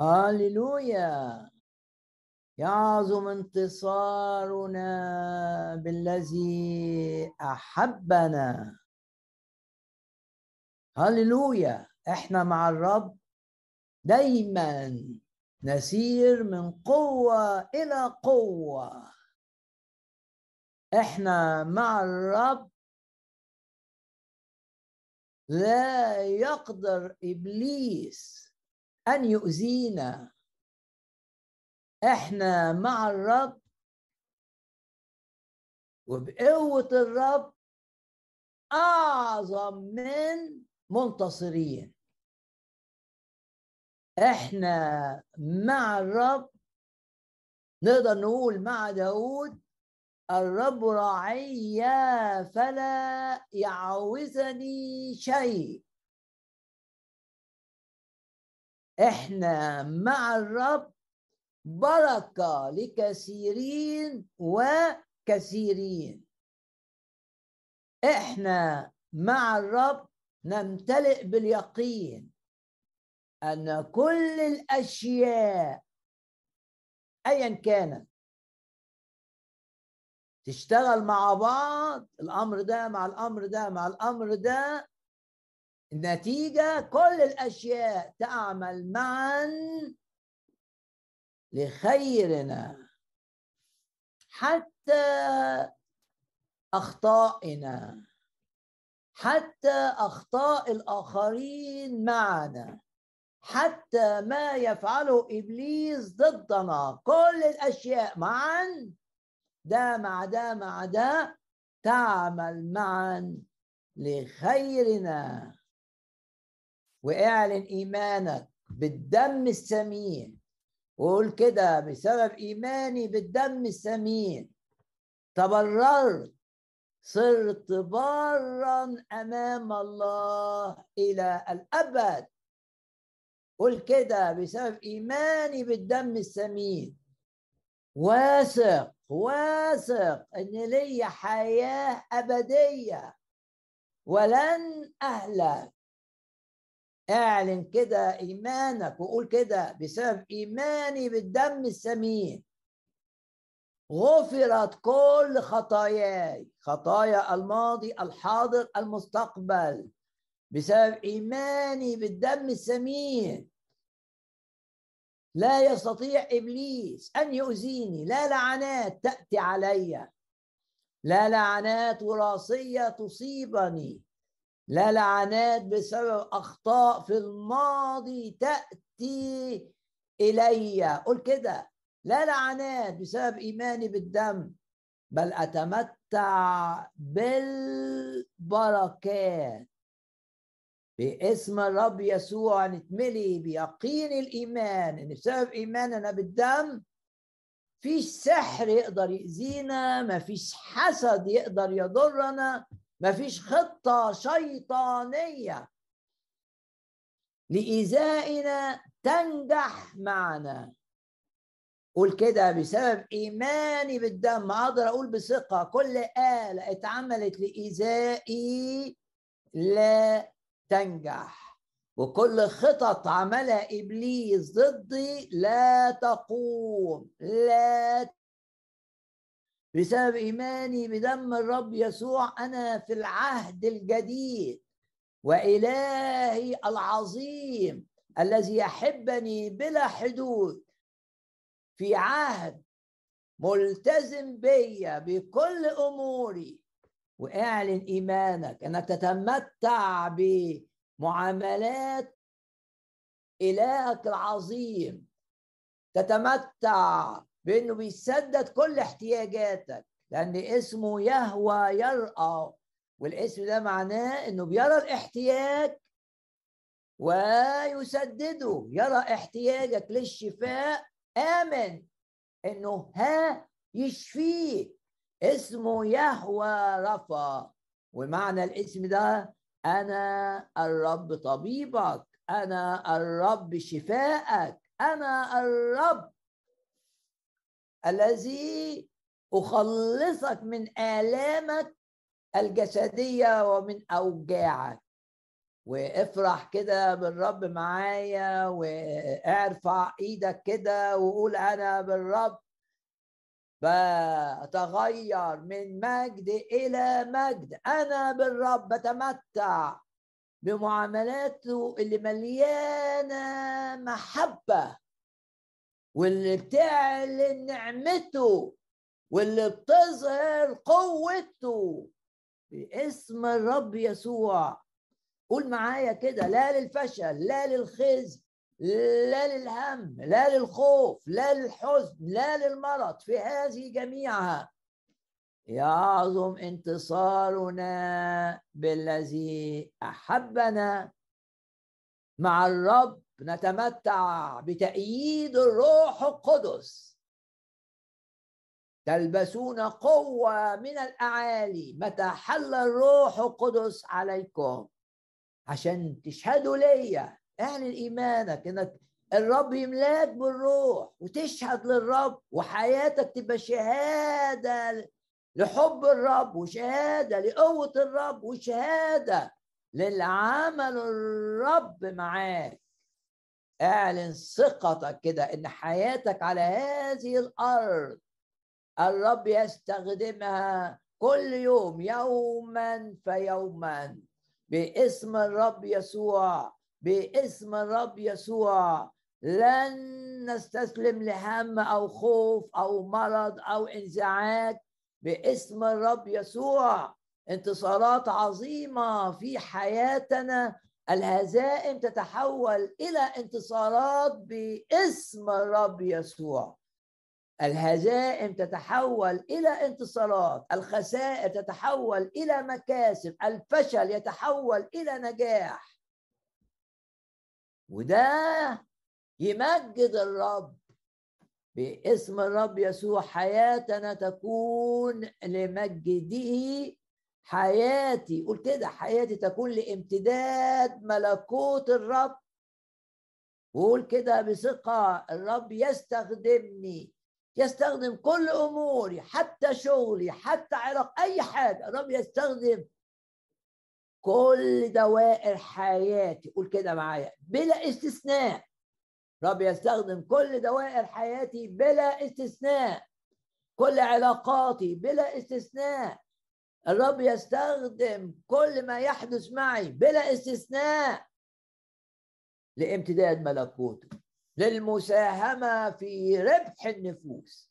هللويا يعظم انتصارنا بالذي أحبنا. هللويا إحنا مع الرب دايما نسير من قوة إلى قوة. إحنا مع الرب لا يقدر إبليس أن يؤذينا. إحنا مع الرب. وبقوة الرب أعظم من منتصرين. إحنا مع الرب. نقدر نقول مع داود الرب راعي فلا يعوزني شيء. إحنا مع الرب بركة لكثيرين وكثيرين. إحنا مع الرب نمتلئ باليقين أن كل الأشياء ايا كانت تشتغل مع بعض الأمر ده مع الأمر ده مع الأمر ده النتيجه كل الأشياء تعمل معا لخيرنا حتى أخطائنا حتى أخطاء الآخرين معنا حتى ما يفعله إبليس ضدنا. كل الأشياء معا. ده مع ده مع ده تعمل معا لخيرنا. واعلن إيمانك بالدم الثمين وقول كده بسبب إيماني بالدم الثمين تبررت. صرت برا أمام الله إلى الأبد. قول كده بسبب إيماني بالدم الثمين واثق واثق إن لي حياة أبدية. ولن أهلك. اعلن كده إيمانك وقول كده بسبب إيماني بالدم الثمين غفرت كل خطاياي خطايا الماضي الحاضر المستقبل بسبب إيماني بالدم الثمين لا يستطيع إبليس أن يؤذيني. لا لعنات تأتي علي. لا لعنات وراثية تصيبني. لا لعنات بسبب أخطاء في الماضي تأتي إلي. قول كده. لا لعنات بسبب إيماني بالدم بل أتمتع بالبركات. باسم الرب يسوع نتملي بيقين الإيمان إن بسبب إيماننا بالدم فيش سحر يقدر يأذينا مفيش حسد يقدر يضرنا. مفيش خطة شيطانية لإيذائنا تنجح معنا. قول كده بسبب إيماني بالدم. أقدر أقول بثقة. كل آلة اتعملت لإيذائي لا تنجح. وكل خطط عملها إبليس ضدي لا تقوم. لا بسبب إيماني بدم الرب يسوع أنا في العهد الجديد وإلهي العظيم الذي يحبني بلا حدود في عهد ملتزم بيا بكل أموري. وأعلن إيمانك أنك تتمتع بمعاملات إلهك العظيم. تتمتع بأنه بيسدد كل احتياجاتك لأن اسمه يهوى يرأى والاسم ده معناه إنه بيرى الاحتياج ويسدده يرى احتياجك للشفاء آمن إنه ها يشفيك اسمه يهوى رفا ومعنى الاسم ده أنا الرب طبيبك أنا الرب شفاءك أنا الرب الذي أخلصك من آلامك الجسدية ومن أوجاعك. وافرح كده بالرب معايا وارفع إيدك كده وقول أنا بالرب بتغير من مجد إلى مجد. أنا بالرب بتمتع بمعاملاته اللي مليانة محبة. واللي بتعلن نعمته واللي بتظهر قوته باسم الرب يسوع. قول معايا كده لا للفشل لا للخزي لا للهم لا للخوف لا للحزن لا للمرض في هذه جميعها. يعظم انتصارنا بالذي أحبنا مع الرب نتمتع بتأييد الروح القدس. تلبسون قوة من الأعالي متى حل الروح القدس عليكم. عشان تشهدوا ليا اعلن ايمانك انك الرب يملاك بالروح وتشهد للرب وحياتك تبقى شهادة لحب الرب وشهادة لقوة الرب وشهادة للعمل الرب معاك. اعلن ثقتك كده ان حياتك على هذه الأرض. الرب يستخدمها كل يوم يوما فيوما. باسم الرب يسوع باسم الرب يسوع. لن نستسلم لهم أو خوف أو مرض أو انزعاج. باسم الرب يسوع. انتصارات عظيمة في حياتنا الهزائم تتحول إلى انتصارات باسم الرب يسوع. الهزائم تتحول إلى انتصارات الخسائر تتحول إلى مكاسب الفشل يتحول إلى نجاح. وده يمجد الرب باسم الرب يسوع حياتنا تكون لمجده حياتي قول كده حياتي تكون لامتداد ملكوت الرب. وقول كده بثقة الرب يستخدمني يستخدم كل أموري حتى شغلي حتى علاق أي حاجة. الرب يستخدم كل دوائر حياتي. قول كده معايا بلا استثناء. رب يستخدم كل دوائر حياتي بلا استثناء. كل علاقاتي بلا استثناء. الرب يستخدم كل ما يحدث معي بلا استثناء لامتداد ملكوته للمساهمة في ربح النفوس.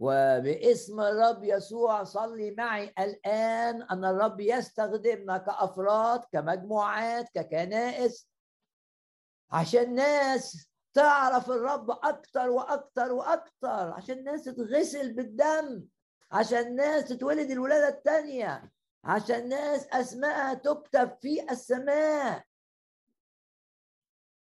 وباسم الرب يسوع صلي معي الآن أن الرب يستخدمنا كأفراد كمجموعات ككنائس عشان ناس تعرف الرب أكتر وأكتر وأكتر عشان ناس تتغسل بالدم. عشان ناس تتولد الولادة الثانية عشان ناس أسماءها تكتب في السماء.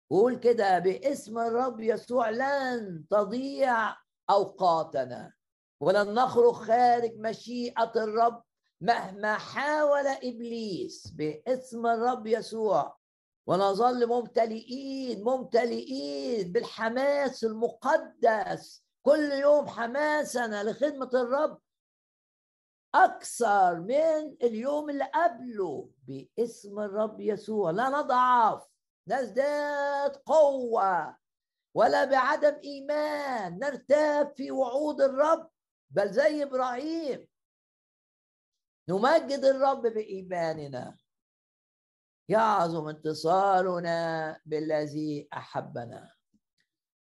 قول كده باسم الرب يسوع لن تضيع أوقاتنا. ولن نخرج خارج مشيئة الرب مهما حاول إبليس. باسم الرب يسوع. ونظل ممتلئين ممتلئين بالحماس المقدس. كل يوم حماسنا لخدمة الرب أكثر من اليوم اللي قبله باسم الرب يسوع. لا نضعف. نزداد قوة. ولا بعدم إيمان. نرتاب في وعود الرب. بل زي إبراهيم. نمجد الرب بإيماننا. يعظم انتصارنا بالذي أحبنا.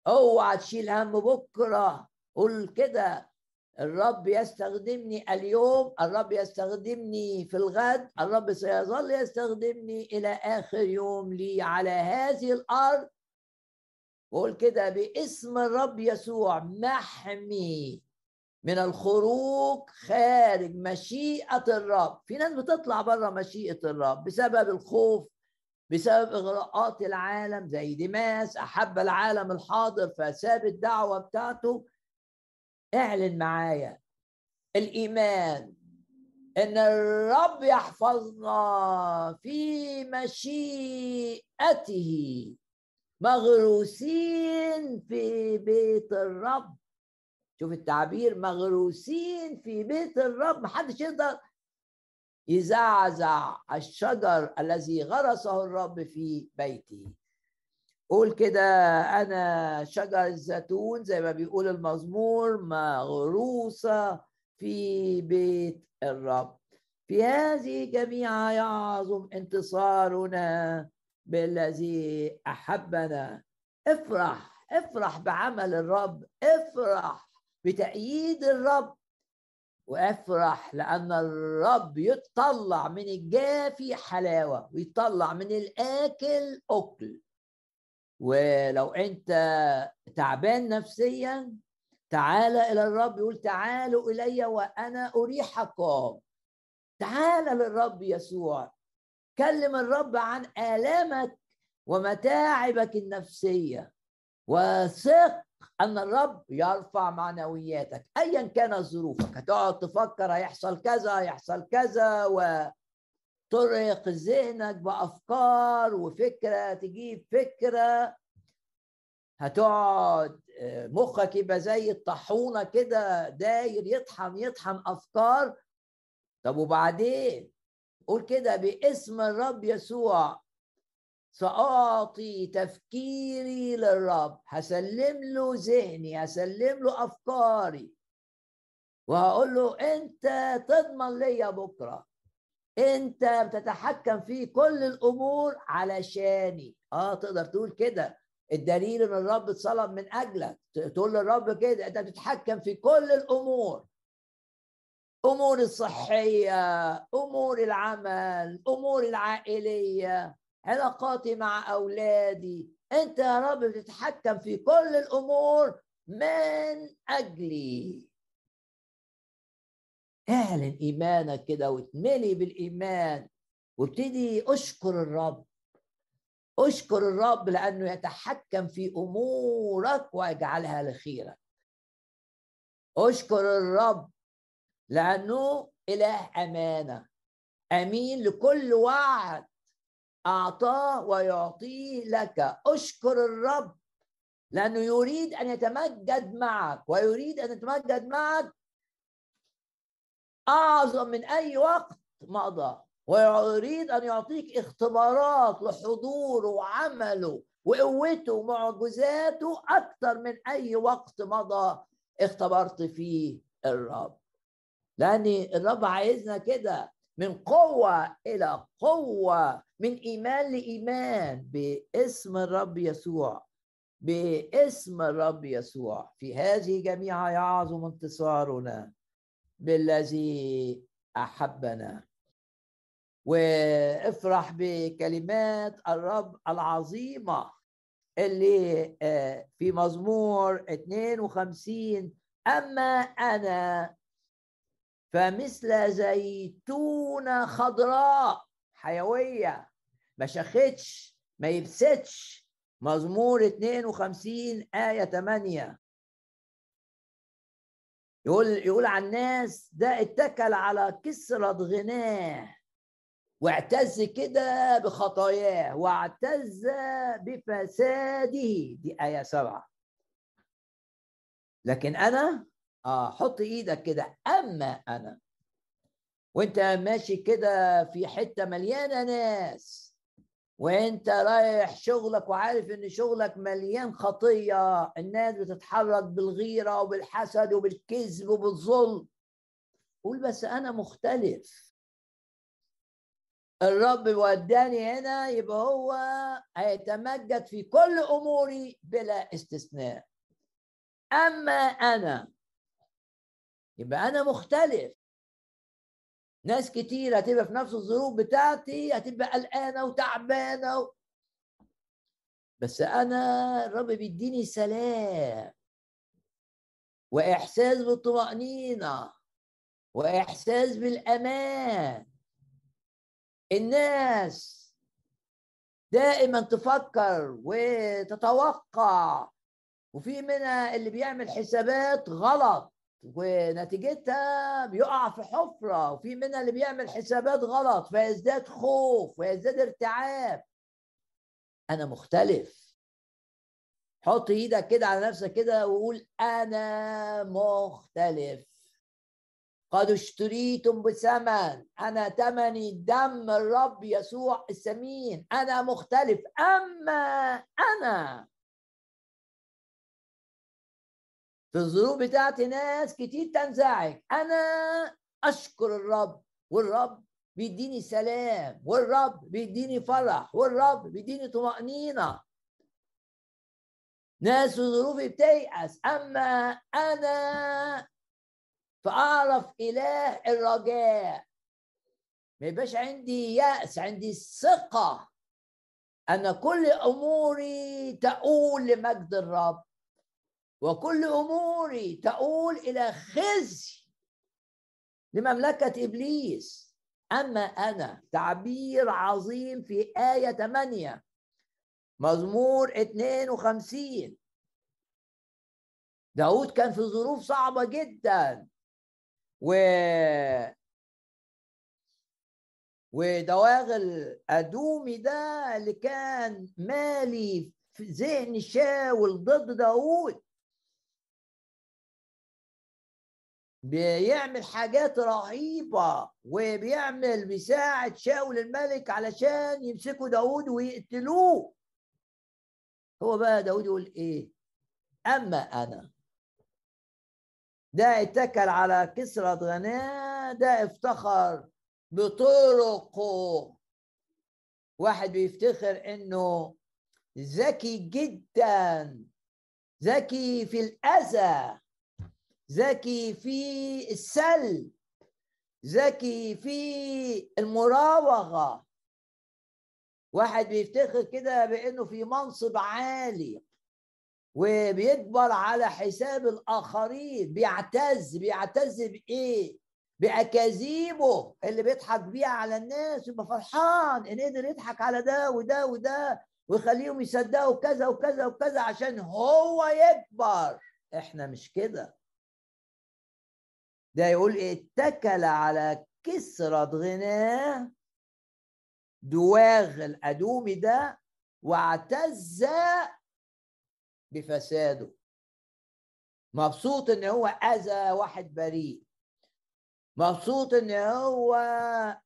أوعى تشيل هم بكرة. قول كده. الرب يستخدمني اليوم الرب يستخدمني في الغد الرب سيظل يستخدمني إلى آخر يوم لي على هذه الأرض. وقول كده باسم الرب يسوع محمي من الخروج خارج مشيئة الرب. في ناس بتطلع بره مشيئة الرب بسبب الخوف بسبب إغراءات العالم زي ديماس أحب العالم الحاضر فساب الدعوة بتاعته. اعلن معايا الإيمان إن الرب يحفظنا في مشيئته. مغروسين في بيت الرب. شوف التعبير مغروسين في بيت الرب. محدش يقدر يزعزع الشجر الذي غرسه الرب في بيتي قول كده أنا شجر الزيتون زي ما بيقول المزمور مغروسة في بيت الرب. في هذه جميعا يعظم انتصارنا بالذي أحبنا. افرح افرح بعمل الرب افرح بتأييد الرب وافرح لأن الرب يطلع من الجافي حلاوة ويطلع من الآكل أكل. ولو أنت تعبان نفسيا تعال إلى الرب يقول تعالوا إلي وأنا أريحكم. تعال للرب يسوع. كلم الرب عن آلامك ومتاعبك النفسية. وثق أن الرب يرفع معنوياتك. أيا كانت ظروفك. هتقعد تفكر هيحصل كذا هيحصل كذا وترهق ذهنك بأفكار وفكرة تجيب فكرة. هتقعد آه، مخك يبقى زي الطاحونة كده داير يطحن يطحن أفكار. طب وبعدين؟ قول كده باسم الرب يسوع سأعطي تفكيري للرب. هسلم له ذهني هسلم له أفكاري. وهقول له أنت تضمن ليا بكرة. أنت بتتحكم في كل الأمور علشاني. آه تقدر تقول كده. الدليل إن الرب اتصلب من أجلك. تقول للرب كده أنت بتتحكم في كل الأمور. أمور الصحية أمور العمل أمور العائلية علاقاتي مع أولادي. أنت يا رب بتتحكم في كل الأمور من أجلي. اعلن إيمانك كده واتملي بالإيمان وابتدي أشكر الرب. أشكر الرب لأنه يتحكم في أمورك ويجعلها لخيرك. أشكر الرب لأنه إله أمانة. أمين لكل وعد أعطاه ويعطيه لك. أشكر الرب لأنه يريد أن يتمجد معك ويريد أن يتمجد معك أعظم من أي وقت مضى ويريد أن يعطيك اختبارات لحضوره وعمله وقوته ومعجزاته أكثر من أي وقت مضى اختبرت فيه الرب. لأن الرب عايزنا كده من قوة إلى قوة من إيمان لإيمان باسم الرب يسوع باسم الرب يسوع. في هذه جميعها يعظم انتصارنا. بالذي أحبنا. وافرح بكلمات الرب العظيمة اللي آه، في مزمور 52 أما أنا فمثل زيتونة خضراء حيوية ما شختش ما يبستش. مزمور 52 آية 8 يقول يقول عن الناس ده اتكل على كسرة غناه واعتز كده بخطاياه واعتز بفساده. دي آية سبعة. لكن أنا آه حط إيدك كده. أما أنا وأنت ماشي كده في حتة مليانة ناس وانت رايح شغلك وعارف إن شغلك مليان خطية الناس بتتحرك بالغيرة وبالحسد وبالكذب وبالظلم. قول بس أنا مختلف. الرب وداني هنا يبقى هو هيتمجد في كل أموري بلا استثناء. أما أنا يبقى أنا مختلف. ناس كتير هتبقى في نفس الظروف بتاعتي هتبقى قلقانة وتعبانة و... بس أنا الرب بيديني سلام وإحساس بالطمأنينة وإحساس بالأمان. الناس دائما تفكر وتتوقع وفي منها اللي بيعمل حسابات غلط. ونتيجتها بيقع في حفرة وفي منها اللي بيعمل حسابات غلط فيزداد خوف ويزداد ارتعاب. أنا مختلف. حط إيدك كده على نفسك كده وقول أنا مختلف. قد اشتريتم بثمن. أنا ثمني دم الرب يسوع السمين. أنا مختلف. أما أنا في الظروف بتاعتي ناس كتير تنزعج. أنا أشكر الرب والرب بيديني سلام والرب بيديني فرح والرب بيديني طمأنينة. ناس ظروفي بتيأس أما أنا فأعرف إله الرجاء. ما يبقاش عندي يأس عندي ثقة أن كل أموري تؤول لمجد الرب. وكل أموري تؤول إلى خزي لمملكة إبليس. أما أنا تعبير عظيم في آية 8 مزمور 52 داود كان في ظروف صعبة جدا. و ودواغ الأدومي ده اللي كان مالي في ذهن شاول ضد داود. بيعمل حاجات رهيبة وبيعمل بيساعد شاول الملك علشان يمسكوا داود ويقتلوه. هو بقى داود يقول إيه؟ أما أنا ده اتكل على كسرة غناة ده افتخر بطرقه. واحد بيفتخر إنه ذكي جدا ذكي في الأذى. ذكي في السلب ذكي في المراوغة. واحد بيفتخر كده بأنه في منصب عالي وبيكبر على حساب الآخرين. بيعتز بيعتز بإيه؟ بأكاذيبه اللي بيضحك بيها على الناس يبقى فرحان إن قدر يضحك على ده وده وده ويخليهم يصدقوا كذا وكذا وكذا عشان هو يكبر. إحنا مش كده. ده يقول اتكل على كسرة غناه دواغ الأدومي ده واعتز بفساده. مبسوط إن هو أذى واحد بريء. مبسوط إن هو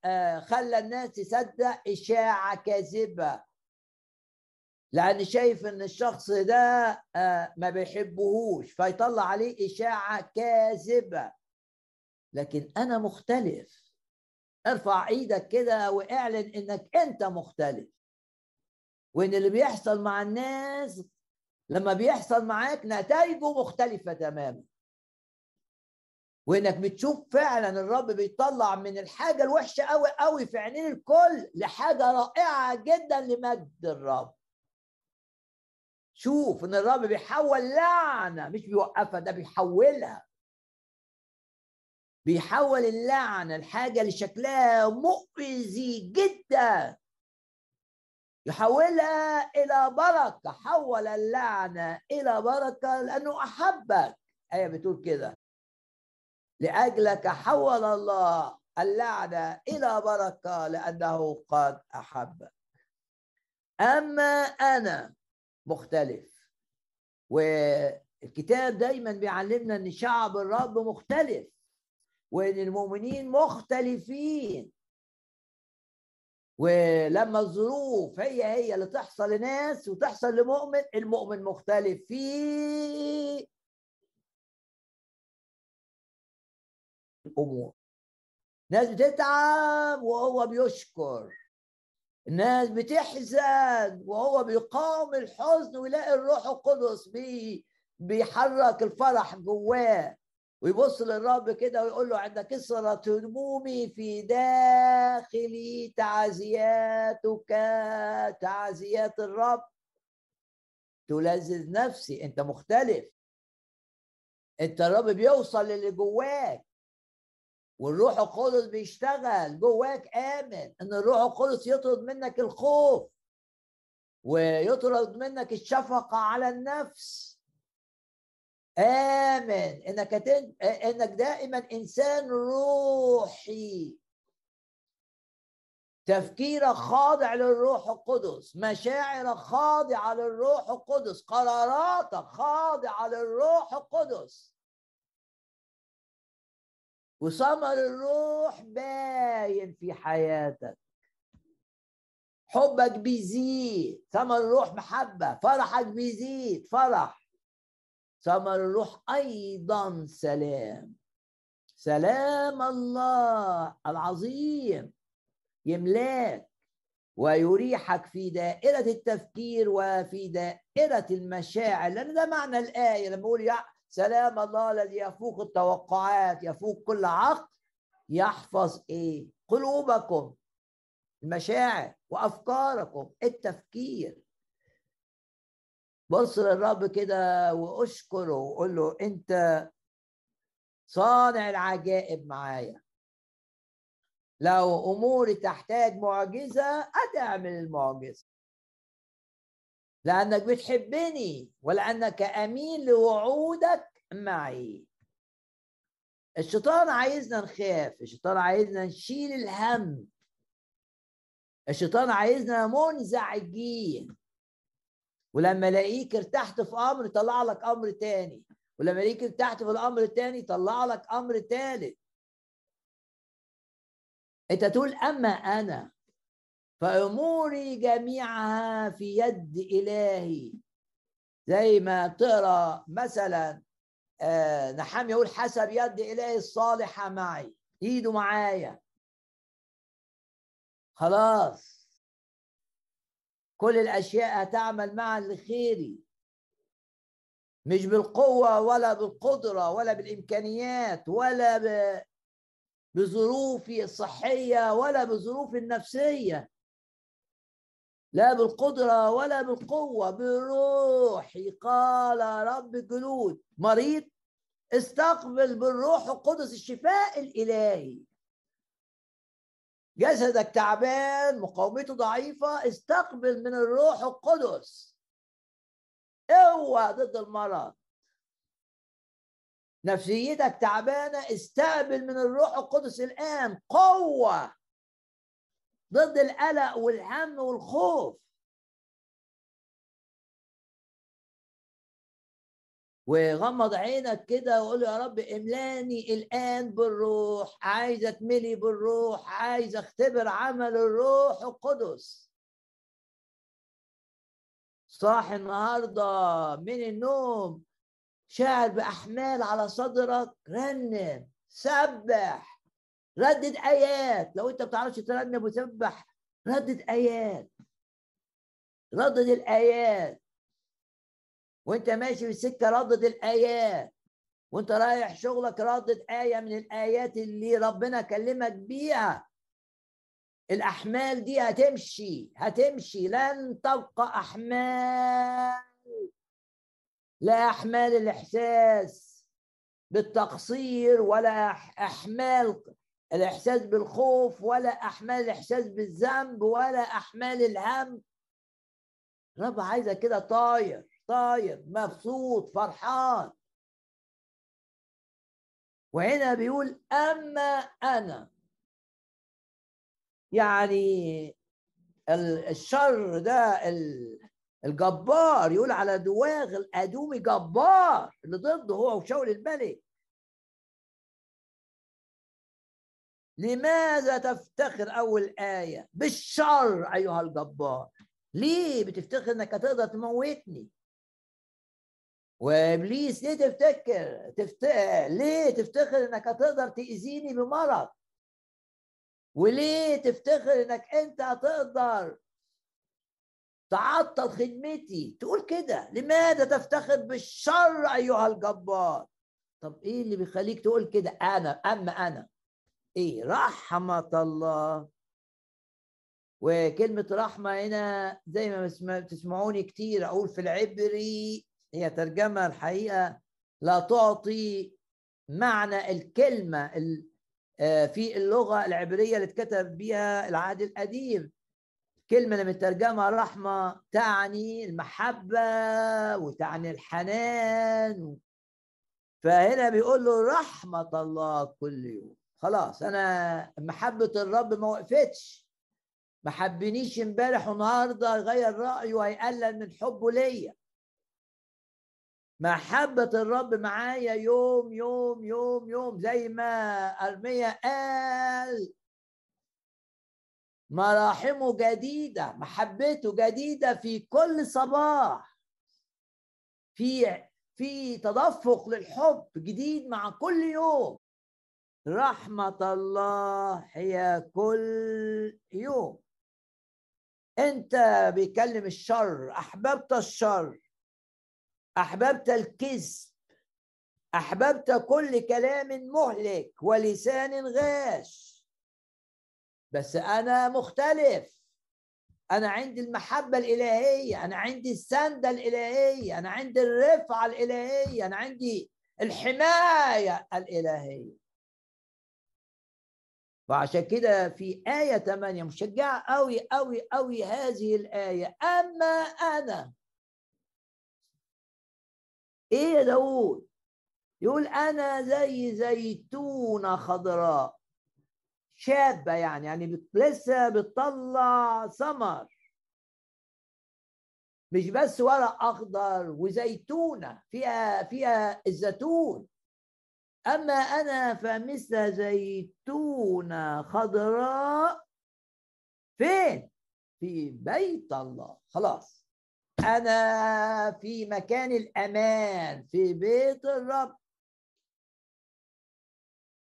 آه، خلى الناس تصدق إشاعة كاذبة. لأن شايف إن الشخص ده آه، ما بيحبهوش فيطلع عليه إشاعة كاذبة. لكن أنا مختلف. ارفع إيدك كده واعلن إنك أنت مختلف. وإن اللي بيحصل مع الناس لما بيحصل معاك نتائجه مختلفة تماما. وإنك بتشوف فعلا الرب بيطلع من الحاجة الوحشة قوي قوي في عينين الكل لحاجة رائعة جدا لمجد الرب. شوف إن الرب بيحول لعنة مش بيوقفها ده بيحولها. بيحول اللعنه الحاجة اللي شكلها مؤذي جدا. يحولها إلى بركة. حول اللعنه إلى بركة لأنه أحبك. إيه بتقول كده. لأجلك حول الله اللعنه إلى بركة لأنه قد أحبك. أما أنا مختلف. والكتاب دايما بيعلمنا إن شعب الرب مختلف. وإن المؤمنين مختلفين. ولما الظروف هي هي اللي تحصل لناس وتحصل لمؤمن المؤمن مختلف في الأمور. ناس بتتعب وهو بيشكر. الناس بتحزن وهو بيقاوم الحزن ويلاقي الروح القدس بي بيحرك الفرح جواه. ويبص للرب كده ويقول له عند كسرة همومي في داخلي تعزياتك تعزيات الرب. تلذذ نفسي أنت مختلف. أنت الرب بيوصل للي جواك. والروح القدس بيشتغل جواك آمن إن الروح القدس يطرد منك الخوف ويطرد منك الشفقة على النفس. آمن. إنك. إنك دائما إنسان روحي. تفكيرك خاضع للروح القدس. مشاعرك خاضعة للروح القدس. قراراتك خاضعة للروح القدس. وثمر الروح باين في حياتك. حبك بيزيد. ثمر الروح محبة. فرحك بيزيد. فرح. ثمر الروح أيضا سلام. سلام الله العظيم. يملاك ويريحك في دائرة التفكير وفي دائرة المشاعر لأن ده معنى الآية لما يقول سلام الله الذي يفوق التوقعات يفوق كل عقل يحفظ إيه؟ قلوبكم المشاعر وأفكاركم التفكير. بص للرب كده واشكره وقول له انت صانع العجائب معايا. لو أموري تحتاج معجزة هتعمل المعجزة. لأنك بتحبني ولأنك أمين لوعودك معي. الشيطان عايزنا نخاف الشيطان عايزنا نشيل الهم. الشيطان عايزنا منزعجين. ولما الاقيك ارتحت في أمر يطلع لك أمر تاني. ولما الاقيك ارتحت في الامر التاني يطلع لك أمر تالت. انت تقول اما أنا فاموري جميعها في يد الهي. زي ما تقرأ مثلا آه نحام يقول حسب يد الهي الصالحة معي. ايده معايا. خلاص. كل الأشياء هتعمل معا لخيري. مش بالقوة ولا بالقدرة ولا بالإمكانيات ولا بظروفي الصحية ولا بظروفي النفسية. لا بالقدرة ولا بالقوة بروحي قال رب الجنود مريض استقبل بالروح القدس الشفاء الإلهي. جسدك تعبان مقاومته ضعيفة استقبل من الروح القدس. اوعى ضد المرض. نفسيتك تعبانة استقبل من الروح القدس الآن. قوة ضد القلق والهم والخوف. وغمض عينك كده وقول يا رب املاني الآن بالروح عايز اتملي بالروح عايز اختبر عمل الروح القدس. صاحي النهارده من النوم شاعر بأحمال على صدرك رنم سبح ردد آيات. لو انت ما بتعرفش ترنم وتسبح ردد آيات. ردد الآيات. وانت ماشي في السكه ردد الآيات وانت رايح شغلك ردد آية من الآيات اللي ربنا كلمك بيها. الأحمال دي هتمشي هتمشي. لن تبقى أحمال. لا أحمال الإحساس بالتقصير ولا أحمال الإحساس بالخوف ولا أحمال الإحساس بالذنب ولا أحمال الهم. رب عايزك كده طاير. طاير مبسوط فرحان. وهنا بيقول أما أنا. يعني الشر ده الجبار يقول على دواغ الادومي جبار اللي ضده هو وشاول الملك. لماذا تفتخر أول آية؟ بالشر أيها الجبار. ليه بتفتخر إنك هتقدر تموتني؟ وإبليس ليه تفتكر؟ تفت... ليه تفتخر إنك هتقدر تأذيني بمرض؟ وليه تفتخر إنك أنت هتقدر تعطل خدمتي؟ تقول كده. لماذا تفتخر بالشر أيها الجبار؟ طب إيه اللي بيخليك تقول كده؟ أنا أما أنا. إيه؟ رحمة الله. وكلمة رحمة هنا زي ما تسمعوني كتير أقول في العبري هي ترجمة الحقيقة لا تعطي معنى الكلمة آه، في اللغة العبرية اللي اتكتب بها العهد القديم. كلمة لما ترجمها رحمة تعني المحبة وتعني الحنان. فهنا بيقول له رحمة الله كل يوم. خلاص أنا محبة الرب ما وقفتش. ما حبنيش امبارح والنهاردة يغير رأيه وهيقلل من حبه ليا. محبة الرب معايا يوم يوم يوم يوم زي ما أرميا قال. مراحمه جديدة محبته جديدة في كل صباح. في في تدفق للحب جديد مع كل يوم. رحمة الله هي كل يوم. أنت بيكلم الشر أحببت الشر. أحببت الكذب أحببت كل كلام مهلك ولسان غاش. بس أنا مختلف. أنا عندي المحبة الإلهية أنا عندي السندة الإلهية أنا عندي الرفعة الإلهية أنا عندي الحماية الإلهية. وعشان كده في آية 8 مشجعة قوي قوي قوي هذه الآية. أما أنا إيه يا داوود؟ يقول أنا زي زيتونة خضراء. شابة يعني يعني لسه بتطلع ثمر مش بس ورق أخضر وزيتونة فيها فيها الزيتون. أما أنا فمثل زيتونة خضراء فين؟ في بيت الله. خلاص. أنا في مكان الأمان في بيت الرب.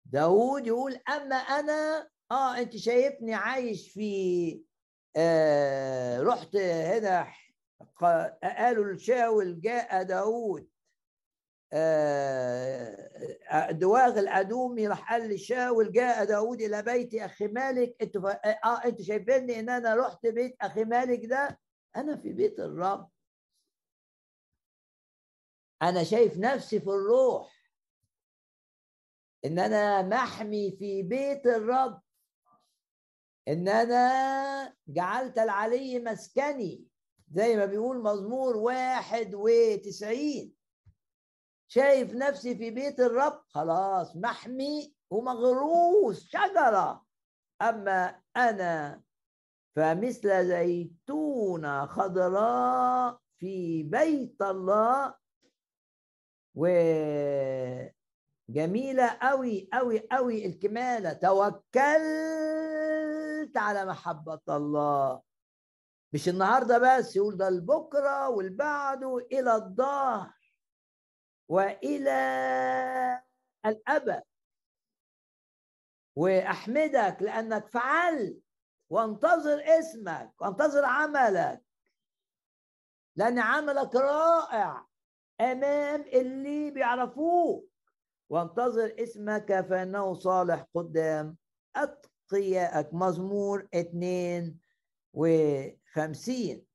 داود يقول أما أنا آه أنت شايفني عايش في آه رحت هنا قالوا الشاول جاء داود. آه دواغ الأدومي راح قال لشاول جاء داود إلى بيت أخي مالك. أنت آه أنت شايفيني إن أنا رحت بيت أخي مالك ده؟ أنا في بيت الرب. أنا شايف نفسي في الروح. إن أنا محمي في بيت الرب. إن أنا جعلت العلي مسكني. زي ما بيقول مزمور واحد وتسعين. شايف نفسي في بيت الرب. خلاص محمي ومغروس شجرة. أما أنا فمثل زيتونة خضراء في بيت الله وجميلة أوي أوي أوي الكمالة. توكلت على محبة الله. مش النهارده بس يقول ده البكرة والبعده إلى الظهر وإلى الأبد. وأحمدك لأنك فعلت وانتظر اسمك وانتظر عملك. لأن عملك رائع أمام اللي بيعرفوك. وانتظر اسمك فإنه صالح قدام. اتقيائك مزمور اتنين وخمسين.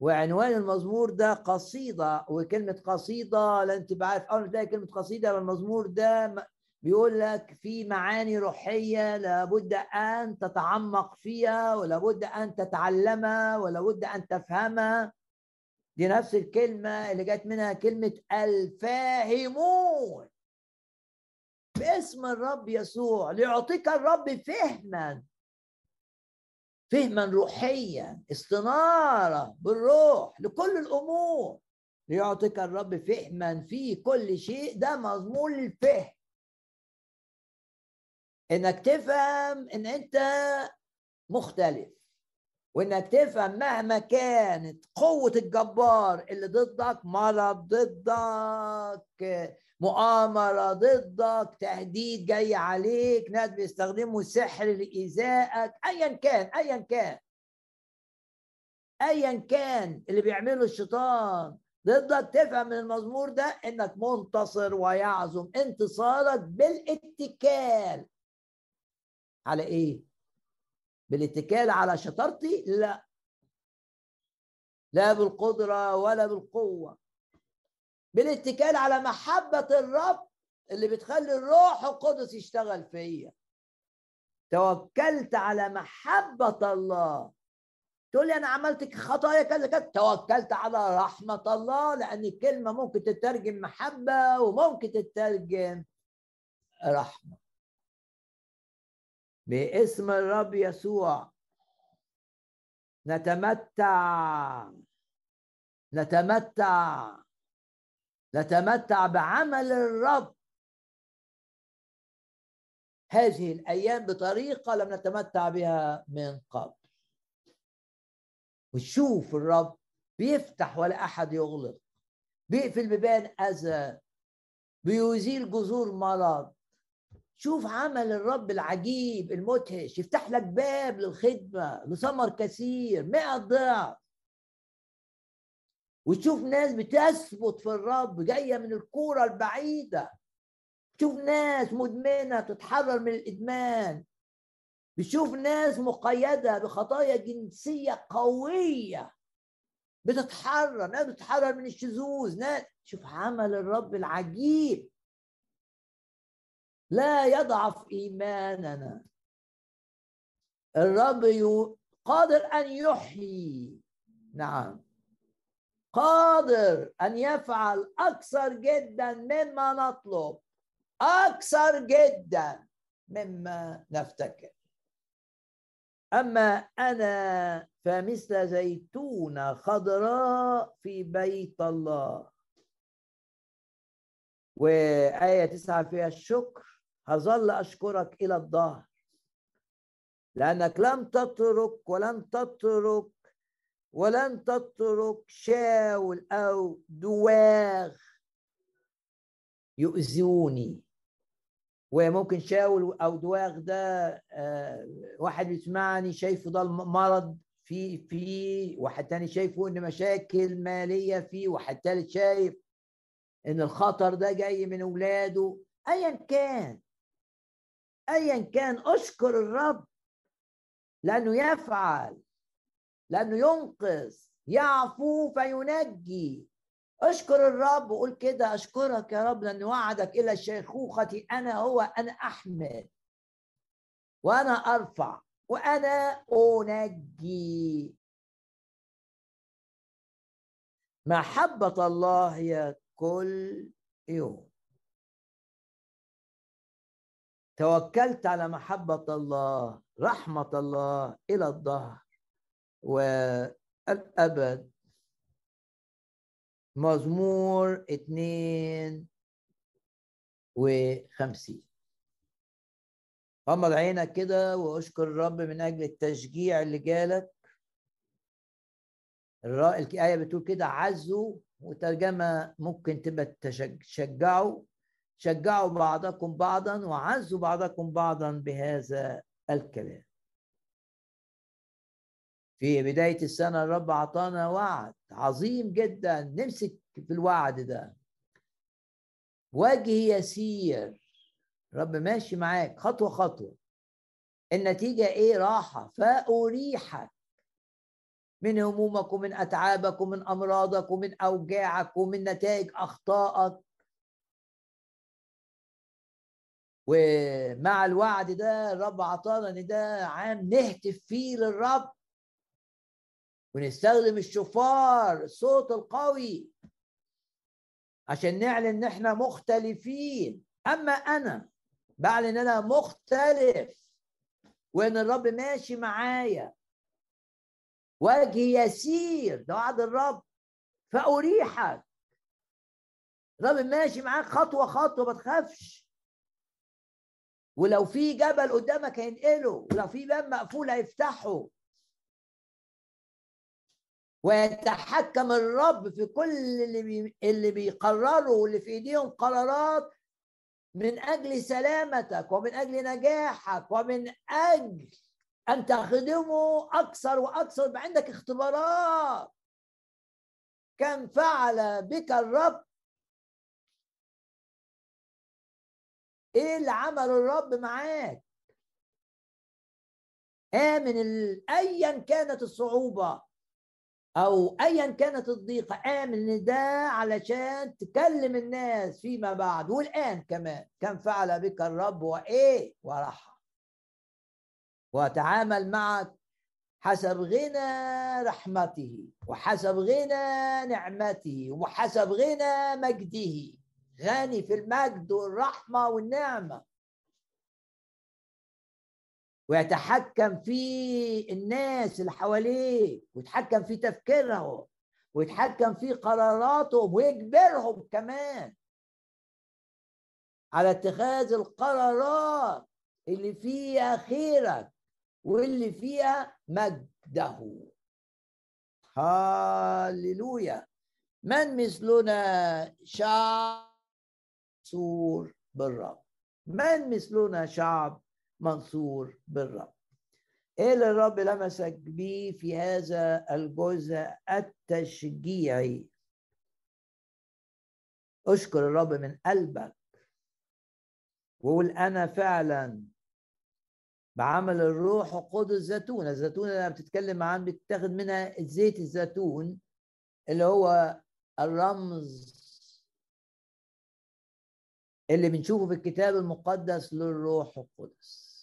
وعنوان المزمور ده قصيدة وكلمة قصيدة لا انت بعرف ما تلاقي كلمة قصيدة المزمور ده بيقول لك في معاني روحية لابد أن تتعمق فيها ولابد أن تتعلمها ولابد أن تفهمها. دي نفس الكلمة اللي جت منها كلمة الفاهمون. باسم الرب يسوع ليعطيك الرب فهما. فهما روحيا استنارة بالروح لكل الأمور. ليعطيك الرب فهما في كل شيء. ده مضمون للفهم. إنك تفهم إن أنت مختلف وإنك تفهم مهما كانت قوة الجبار اللي ضدك مرض ضدك مؤامرة ضدك تهديد جاي عليك ناس بيستخدموا سحر لإيذائك أيا كان أيا كان. أيا كان اللي بيعمله الشيطان. ضدك تفهم من المزمور ده إنك منتصر ويعظم انتصارك بالاتكال. على إيه؟ بالاتكال على شطارتي؟ لا. لا بالقدرة ولا بالقوة. بالاتكال على محبة الرب اللي بتخلي الروح القدس يشتغل فيا. توكلت على محبة الله. تقول لي أنا عملت خطايا كذا كذا. توكلت على رحمة الله لأن الكلمة ممكن تترجم محبة وممكن تترجم رحمة. باسم الرب يسوع. نتمتع. نتمتع. نتمتع بعمل الرب. هذه الأيام بطريقة لم نتمتع بها من قبل. وتشوف الرب بيفتح ولا أحد يغلق. بيقفل بيبان أذى. بيزيل جذور مرض. شوف عمل الرب العجيب المدهش يفتح لك باب للخدمة لثمر كثير مئة ضعف. وتشوف ناس بتثبت في الرب جاية من الكورة البعيدة. تشوف ناس مدمنة تتحرر من الإدمان. بتشوف ناس مقيدة بخطايا جنسية قوية بتتحرر ناس بتتحرر من الشذوذ ناس. شوف عمل الرب العجيب. لا يضعف إيماننا. الرب قادر أن يحيي. نعم. قادر أن يفعل أكثر جدا مما نطلب. أكثر جدا مما نفتكر أما أنا فمثل زيتونه خضراء في بيت الله. وآية تسعة فيها الشكر. هظل أشكرك إلى الظهر. لأنك لم تترك ولن تترك ولن تترك شاول أو دواغ يؤذوني. وممكن شاول أو دواغ ده آه، واحد بيسمعني شايفه ده مرض في في واحد تاني شايفه إن مشاكل مالية فيه واحد تالت شايف إن الخطر ده جاي من أولاده. ايا كان. ايا كان أشكر الرب. لأنه يفعل لأنه ينقذ يعفو فينجي. أشكر الرب وقول كده أشكرك يا رب لأن وعدك إلى الشيخوخه أنا هو أنا أحمل. وأنا أرفع. وأنا أنجي. محبة الله هي كل يوم. توكلت على محبة الله رحمة الله إلى الظهر والأبد. مزمور اتنين وخمسين. غمض عينك كده واشكر الرب من أجل التشجيع اللي جالك. الآية بتقول كده عزوا وترجمة ممكن تبقى تشجعوا. شجعوا بعضكم بعضا وعزوا بعضكم بعضا بهذا الكلام. في بداية السنة الرب أعطانا وعد عظيم جدا نمسك في الوعد ده. وجه يسير. رب ماشي معاك خطوة خطوة. النتيجة إيه؟ راحة. فأريحك. من همومك ومن أتعابك ومن أمراضك ومن أوجاعك ومن نتائج أخطائك. ومع الوعد ده الرب عطانا إن ده عام نهتف فيه للرب ونستخدم الشفار الصوت القوي عشان نعلن إن إحنا مختلفين. أما أنا بعلن إن أنا مختلف وإن الرب ماشي معايا وجهي يسير ده وعد الرب فأريحك. الرب ماشي معاك خطوة خطوة ما تخافش. ولو في جبل قدامك هينقله ولو في باب مقفول هيفتحه ويتحكم الرب في كل اللي بي... اللي بيقرروا واللي في إيديهم قرارات من أجل سلامتك ومن أجل نجاحك ومن أجل أن تخدمه أكثر وأكثر عندك اختبارات. كم فعل بك الرب إيه اللي عمل الرب معاك؟ آمن أيا كانت الصعوبة أو أيا كانت الضيقة آمن إن ده علشان تكلم الناس فيما بعد والآن كمان. كم فعل بك الرب وإيه؟ ورحم وأتعامل معك حسب غنى رحمته وحسب غنى نعمته وحسب غنى مجده. غني في المجد والرحمة والنعمة. ويتحكم في الناس اللي حواليك ويتحكم في تفكيرهم ويتحكم في قراراتهم ويجبرهم كمان على اتخاذ القرارات اللي فيها خيرك واللي فيها مجده. هاللويا من مثلنا؟ شعب منصور بالرب من مثلنا شعب منصور بالرب إيه اللي الرب لمسك بيه في هذا الجزء التشجيعي؟ أشكر الرب من قلبك وقول أنا فعلا بعمل الروح القدس زيتونه الزيتونه اللي بتتكلم عن بتتاخد منها زيت الزيتون اللي هو الرمز اللي بنشوفه في الكتاب المقدس للروح القدس.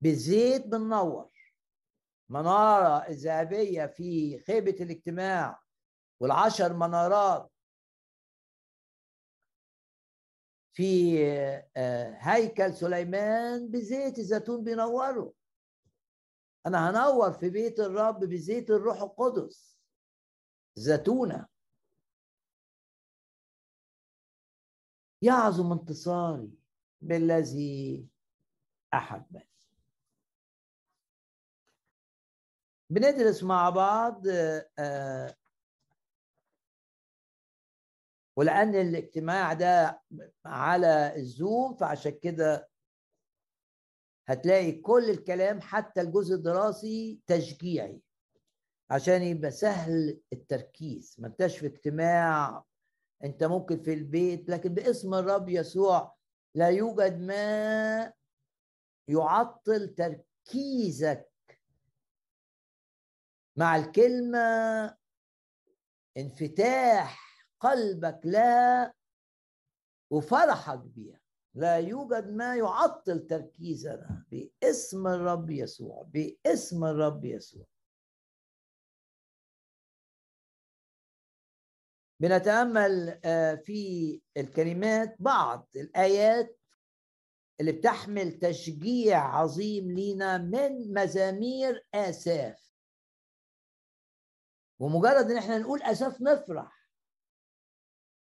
بالزيت بننور. منارة الذهبية في خيبة الاجتماع والعشر منارات. في آه، هيكل سليمان بزيت الزيتون بينوروا أنا هنور في بيت الرب بزيت الروح القدس. زيتونة. يعظم انتصاري بالذي احبني بندرس مع بعض آه، ولأن الاجتماع ده على الزوم فعشان كده هتلاقي كل الكلام حتى الجزء الدراسي تشجيعي عشان يبقى سهل التركيز ما انتش في اجتماع انت ممكن في البيت لكن باسم الرب يسوع لا يوجد ما يعطل تركيزك مع الكلمة انفتاح قلبك لا وفرحك بيها لا يوجد ما يعطل تركيزنا. باسم الرب يسوع باسم الرب يسوع. بنتأمل آه، في الكلمات بعض الآيات اللي بتحمل تشجيع عظيم لينا من مزامير آساف. ومجرد إن إحنا نقول آساف نفرح.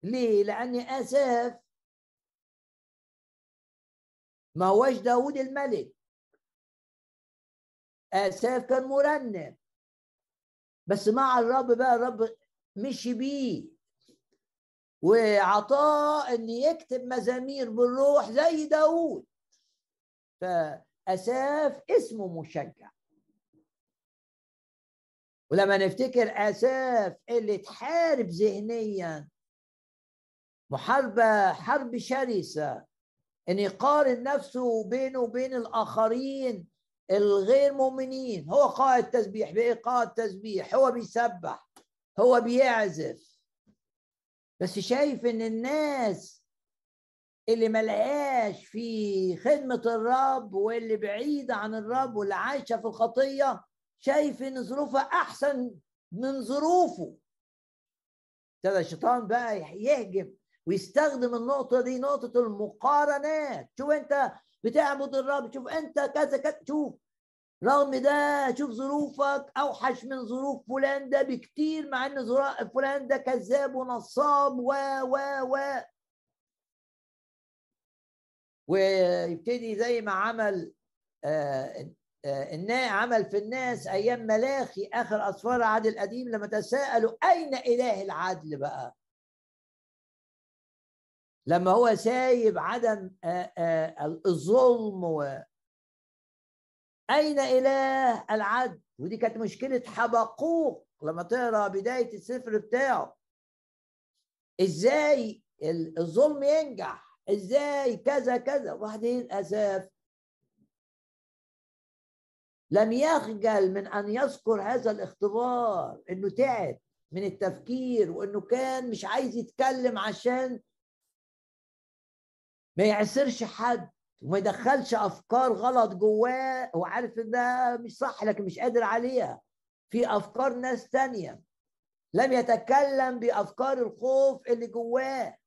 ليه؟ لأن آساف ما هوش داود الملك. آساف كان مرنم بس مع الرب بقى الرب مشي بيه. وعطاه إن يكتب مزامير بالروح زي داود. فأساف اسمه مشجع. ولما نفتكر أساف اللي تحارب ذهنيا محاربة حرب شرسة إن يقارن نفسه بينه وبين الآخرين الغير مؤمنين هو قائد تسبيح بايه قائد تسبيح هو بيسبح هو بيعزف. بس شايف إن الناس اللي ملهاش في خدمة الرب واللي بعيدة عن الرب واللي عايشة في الخطية شايف إن ظروفها أحسن من ظروفه. ابتدى الشيطان بقى يهجم ويستخدم النقطة دي نقطة المقارنات. شوف أنت بتعبد الرب شوف أنت كذا كذا شوف. رغم ده شوف ظروفك أوحش من ظروف فلان ده بكتير مع إن فلان ده كذاب ونصاب و و و. ويبتدي زي ما عمل آه آه عمل في الناس أيام ملاخي آخر أسفار العهد القديم لما تساءلوا أين إله العدل بقى؟ لما هو سايب عدم آه، آه، الظلم أين إله العدل؟ ودي كانت مشكلة حبقوق لما تقرأ بداية السفر بتاعه. إزاي الظلم ينجح؟ إزاي كذا كذا؟ وبعدين أساف لم يخجل من أن يذكر هذا الاختبار إنه تعب من التفكير وإنه كان مش عايز يتكلم عشان ما يعسرش حد. وما يدخلش أفكار غلط جواه هو عارف إن ده مش صح لكن مش قادر عليها. في أفكار ناس تانية. لم يتكلم بأفكار الخوف اللي جواه.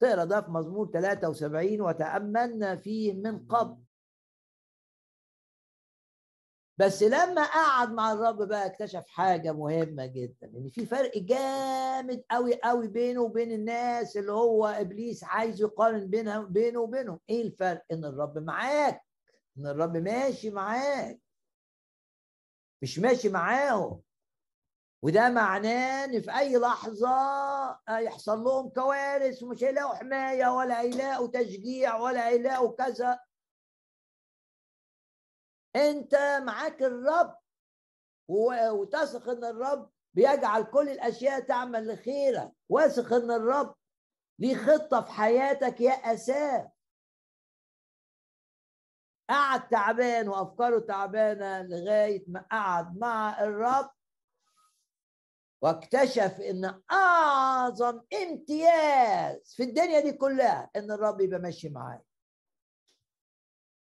تقرأ ده في مزمور 73 وتأملنا فيه من قبل. بس لما قعد مع الرب بقى اكتشف حاجة مهمة جدا إن في فرق جامد قوي قوي بينه وبين الناس اللي هو إبليس عايز يقارن بينها بينه وبينهم. إيه الفرق؟ إن الرب معاك. إن الرب ماشي معاك. مش ماشي معاهم. وده معناه إن في أي لحظة يحصل لهم كوارث ومش هيلاقوا حماية ولا هيلاقوا تشجيع ولا هيلاقوا كذا. انت معاك الرب وتثق ان الرب بيجعل كل الاشياء تعمل لخيرك. واثق ان الرب ليه خطة في حياتك يا اساف قعد تعبان وأفكاره تعبانة لغاية ما قعد مع الرب واكتشف إن أعظم امتياز في الدنيا دي كلها إن الرب يبقى ماشي معايا.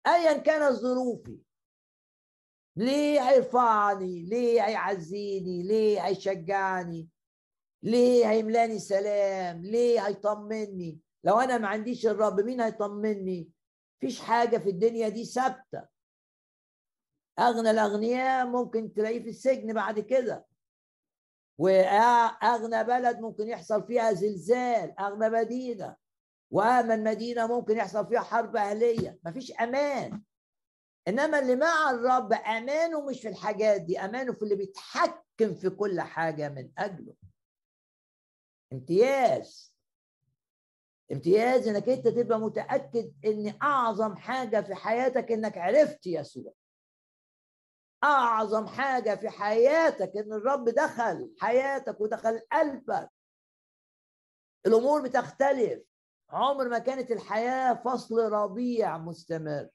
ايا كانت ظروفي. ليه هيرفعني ليه هيعزيني ليه هيشجعني ليه هيملاني سلام؟ ليه هيطمني؟ لو أنا ما عنديش الرب مين هيطمني؟ فيش حاجة في الدنيا دي ثابتة. أغنى الأغنياء ممكن تلاقيه في السجن بعد كده. وأغنى بلد ممكن يحصل فيها زلزال أغنى مدينة. وأمن مدينة ممكن يحصل فيها حرب أهلية. مفيش أمان. إنما اللي مع الرب أمانه مش في الحاجات دي أمانه في اللي بيتحكم في كل حاجة من أجله. امتياز. امتياز إنك أنت تبقى متأكد إن أعظم حاجة في حياتك إنك عرفت يسوع. أعظم حاجة في حياتك إن الرب دخل حياتك ودخل قلبك. الأمور بتختلف. عمر ما كانت الحياة فصل ربيع مستمر.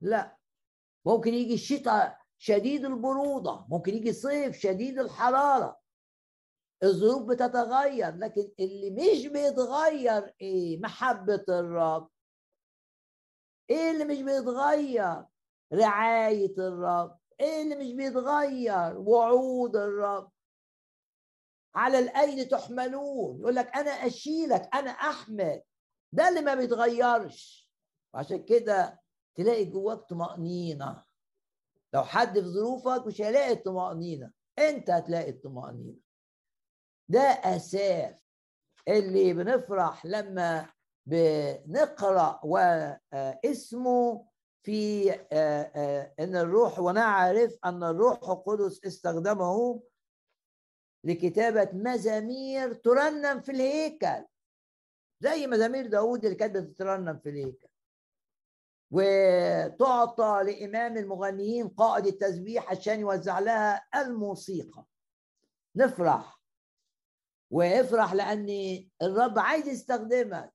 لا. ممكن يجي الشتاء شديد البرودة ممكن يجي صيف شديد الحرارة. الظروف بتتغير لكن اللي مش بيتغير إيه؟ محبة الرب. إيه اللي مش بيتغير؟ رعاية الرب. إيه اللي مش بيتغير؟ وعود الرب. على الايدي تحملون؟ يقول لك أنا أشيلك أنا أحمل. ده اللي ما بيتغيرش. وعشان كده تلاقي جواك طمأنينة. لو حد في ظروفك مش هيلاقي الطمأنينة. انت هتلاقي الطمأنينة. ده أساس اللي بنفرح لما بنقرأ واسمه في إن الروح ونعرف أن الروح القدس استخدمه لكتابة مزامير ترنم في الهيكل. زي مزامير داود اللي كانت بتترنم في الهيكل. وتعطى لإمام المغنيين قائد التسبيح عشان يوزع لها الموسيقى. نفرح. وافرح لأن الرب عايز يستخدمك.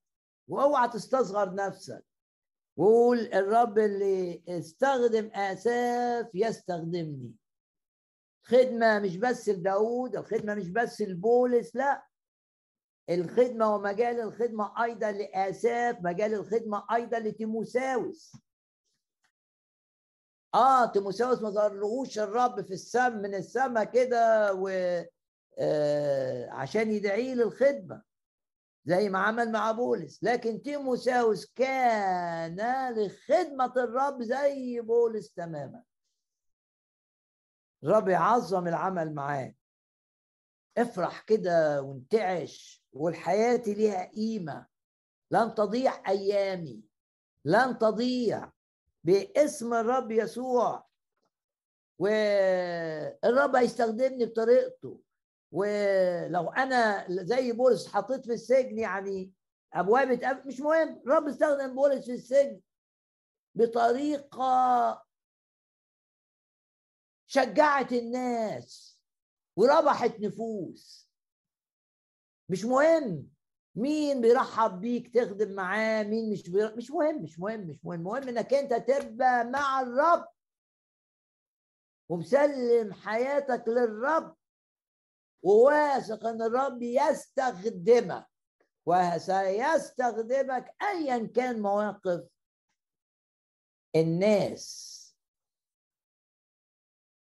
وأوعى تستصغر نفسك. وقول الرب اللي استخدم آساف يستخدمني. خدمة مش بس لداود الخدمة مش بس لبولس لا. الخدمة ومجال الخدمة أيضا لآساف مجال الخدمة أيضا لتيموساوس. آه تيموساوس ما ظهرلهوش الرب في السم من السماء كده و آه عشان يدعيه للخدمة زي ما عمل مع بولس. لكن تيموساوس كان لخدمة الرب زي بولس تماما. الرب يعظم العمل معاه. افرح كده وانتعش. والحياة ليها قيمة. لن تضيع أيامي. لن تضيع. باسم الرب يسوع. والرب هيستخدمني بطريقته. ولو أنا زي بولس حطيت في السجن يعني أبواب مش مهم. الرب استخدم بولس في السجن بطريقة شجعت الناس وربحت نفوس. مش مهم. مين بيرحب بيك تخدم معاه مين مش بيرحب. مش مهم مش مهم مش مهم. المهم إنك أنت تبقى مع الرب. ومسلم حياتك للرب. وواثق إن الرب يستخدمك. وسيستخدمك ايا كان مواقف الناس.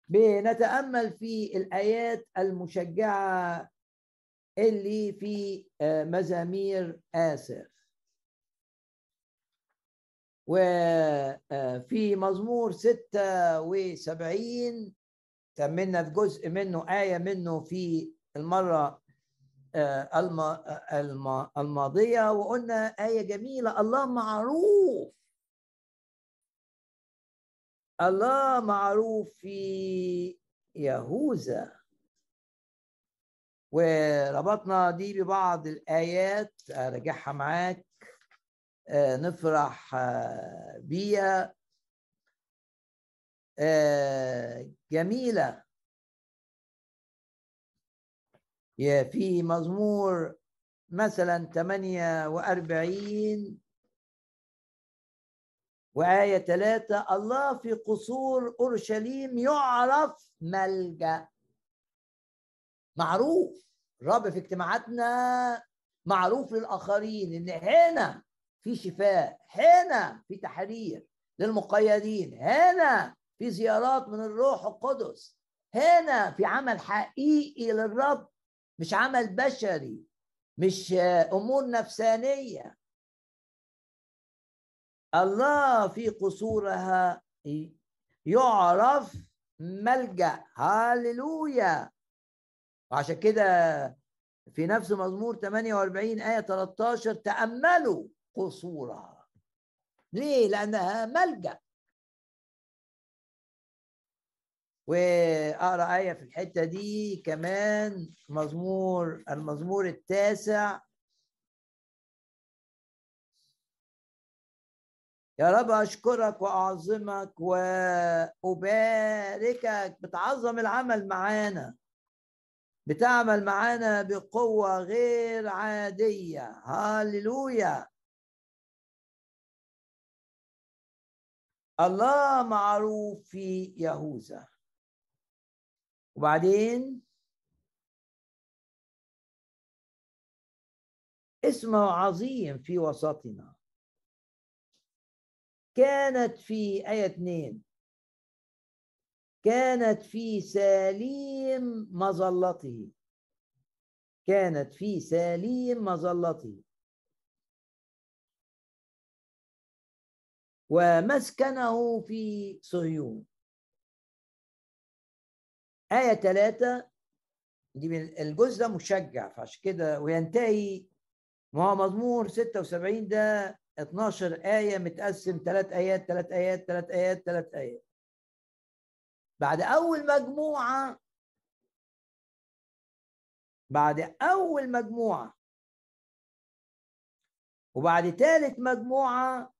بنتأمل في الآيات المشجعة اللي في مزامير اسف وفي مزمور ستة وسبعين. كملنا في جزء منه آية منه في المرة الماضية. وقلنا آية جميلة الله معروف. الله معروف في يهوذا. وربطنا دي ببعض الآيات أراجعها معاك. آه، نفرح آه، بيها. آه، جميلة. في مزمور مثلا 48 وآية ثلاثة الله في قصور أورشليم يعرف ملجأ. معروف. الرب في اجتماعاتنا معروف للآخرين إن هنا في شفاء هنا في تحرير للمقيدين هنا في زيارات من الروح القدس هنا في عمل حقيقي للرب مش عمل بشري مش أمور نفسانية. الله في قصورها يعرف ملجأ. هاللويا وعشان كده في نفس مزمور 48 آية 13 تأملوا قصورها. ليه؟ لأنها ملجأ. وأقرأ آية في الحتة دي كمان مزمور المزمور التاسع. يا رب أشكرك وأعظمك وأباركك بتعظم العمل معانا. بتعمل معانا بقوة غير عادية. هللويا. الله معروف في يهوذا. وبعدين؟ اسمه عظيم في وسطنا. كانت في آية 2 كانت في سليم مظلته. كانت في سليم مظلته. ومسكنه في صهيون. آية ثلاثة دي من الجزء ده مشجع فعشان كده وينتهي. ما هو مزمور 76 ده 12 آية متقسم ثلاث آيات ثلاث آيات ثلاث آيات ثلاث آيات. بعد أول مجموعة بعد أول مجموعة وبعد ثالث مجموعة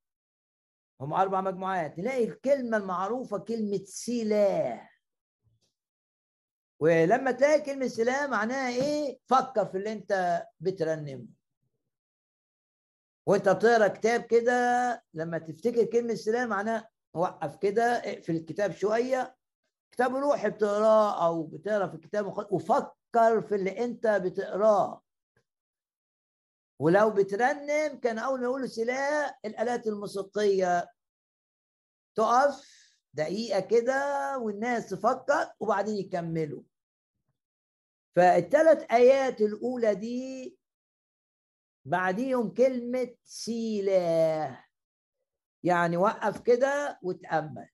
هم أربع مجموعات. نلاقي الكلمة المعروفة كلمة سلاح. ولما تلاقي كلمة سلام معناها إيه؟ فكر في اللي أنت بترنمه. وأنت بتقرأ كتاب كده لما تفتكر كلمة سلام معناها وقف كده اقفل الكتاب شوية. كتاب روحي بتقراه أو بتقرأ في الكتاب وفكر في اللي أنت بتقراه. ولو بترنم كان أول ما يقولوا سلاح الآلات الموسيقية. تقف دقيقة كده والناس تفكر وبعدين يكملوا. فالثلاث آيات الأولى دي بعديهم كلمة سيلاه. يعني وقف كده وتأمل.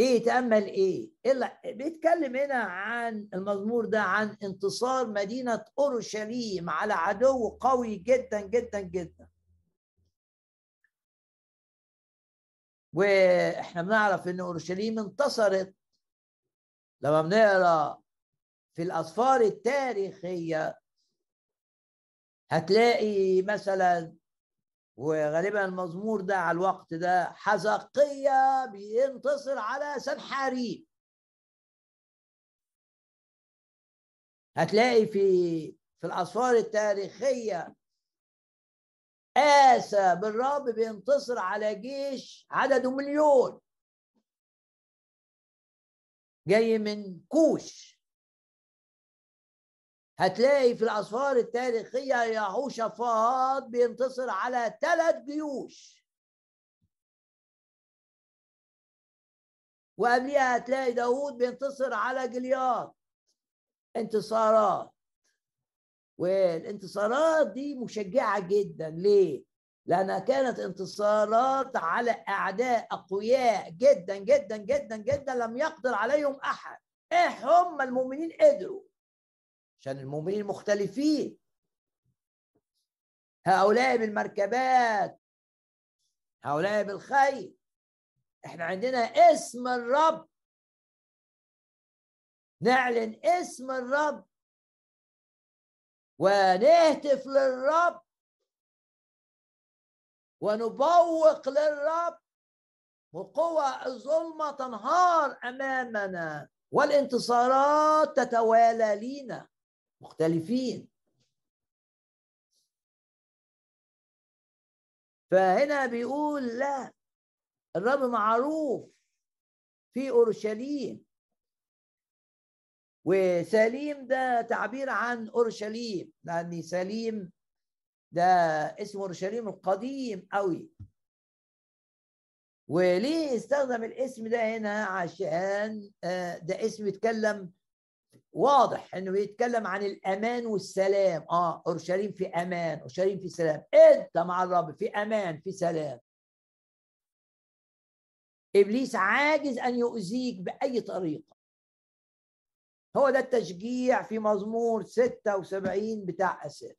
إيه تأمل إيه؟ إلا بيتكلم هنا عن المزمور ده عن انتصار مدينة أورشليم على عدو قوي جدا جدا جدا وإحنا بنعرف إن أورشليم انتصرت لما بنقرأ في الأسفار التاريخية هتلاقي مثلا وغالبا المزمور ده على الوقت ده حزقية بينتصر على سنحاريب هتلاقي في في الأسفار التاريخية آسى بالرب بينتصر على جيش عدده مليون. جاي من كوش. هتلاقي في الأسفار التاريخية يهوشافاط بينتصر على ثلاث جيوش. وقبليها هتلاقي داوود بينتصر على جلياط. انتصارات. والانتصارات دي مشجعة جدا. ليه؟ لأنها كانت انتصارات على أعداء أقوياء جدا جدا جدا جدا لم يقدر عليهم أحد. إيه هم المؤمنين قدروا؟ عشان المؤمنين مختلفين. هؤلاء بالمركبات هؤلاء بالخيل. إحنا عندنا اسم الرب. نعلن اسم الرب. ونهتف للرب. ونبوق للرب. وقوى الظلمة تنهار أمامنا. والانتصارات تتوالى لينا. مختلفين. فهنا بيقول لا الرب معروف في أورشليم. وسليم ده تعبير عن أورشليم لأن سليم ده اسم أورشليم القديم قوي وليه استخدم الاسم ده هنا؟ عشان آه، ده اسم يتكلم واضح إنه بيتكلم عن الأمان والسلام. آه أورشليم في أمان أورشليم في سلام. أنت مع الرب في أمان في سلام. إبليس عاجز أن يؤذيك بأي طريقة. هو ده التشجيع في مزمور 76 بتاع أساس.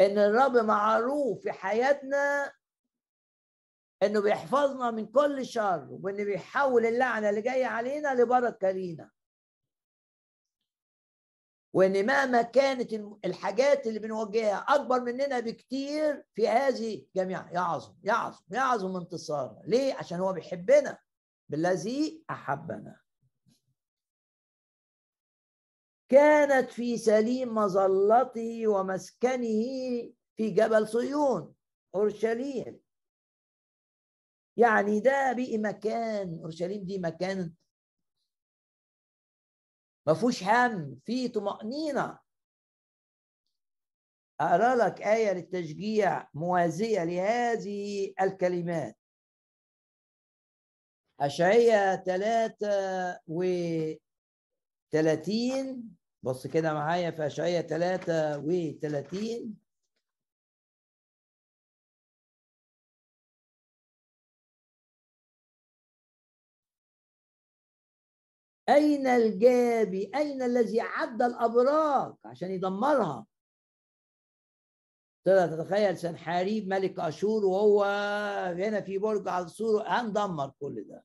إن الرب معروف في حياتنا إنه بيحفظنا من كل شر وإنه بيحول اللعنة اللي جاية علينا لبركة لينا. وإن مهما كانت الحاجات اللي بنواجهها أكبر مننا بكتير في هذه جميعا. يعظم يعظم يعظم انتصارنا. ليه؟ عشان هو بيحبنا. بالذي أحبنا. كانت في سليم مظلته ومسكنه في جبل صيون أورشليم. يعني ده بقي مكان أورشليم دي مكان ما فيهوش هم في طمأنينة. أقرأ لك آية للتشجيع موازية لهذه الكلمات. أشعية ثلاثة وثلاثين بص كده معايا في أشعية ثلاثة وثلاثين أين الجابي أين الذي عد الأبراج؟ عشان يدمرها. تقدر تتخيل سنحاريب ملك أشور وهو هنا في برج عصور هندمر كل ده.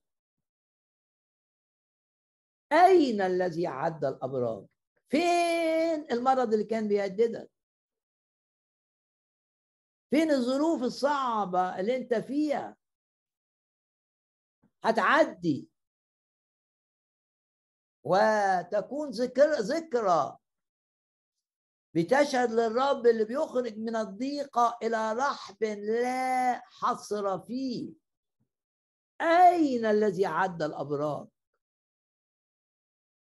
أين الذي عد الأبراج؟ فين المرض اللي كان بيهددك؟ فين الظروف الصعبة اللي أنت فيها؟ هتعدي. وتكون ذكر ذكرى. بتشهد للرب اللي بيخرج من الضيقة إلى رحب لا حصر فيه. أين الذي عد الأبرار؟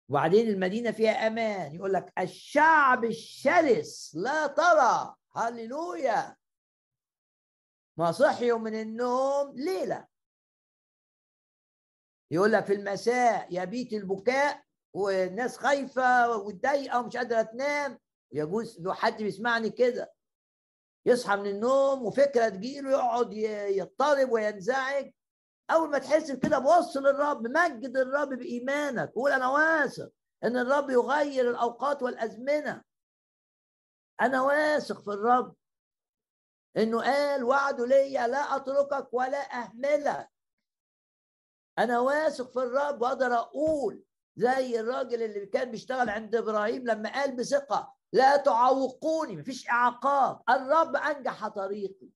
وبعدين المدينة فيها أمان. يقول لك الشعب الشرس لا ترى. هللويا. ما صحيوا من النوم ليلة. يقول لك في المساء يبيت البكاء والناس خايفة ومتضايقة ومش قادرة تنام. يجوز لو حد بيسمعني كده. يصحى من النوم وفكرة تجيله يقعد يضطرب وينزعج. أول ما تحس بكده بص للرب مجد الرب بإيمانك. قول أنا واثق إن الرب يغير الأوقات والأزمنة. أنا واثق في الرب. إنه قال وعده ليا لا أتركك ولا أهملك. أنا واثق في الرب وأقدر أقول زي الراجل اللي كان بيشتغل عند إبراهيم لما قال بثقة لا تعوقوني مفيش إعاقات الرب أنجح طريقي.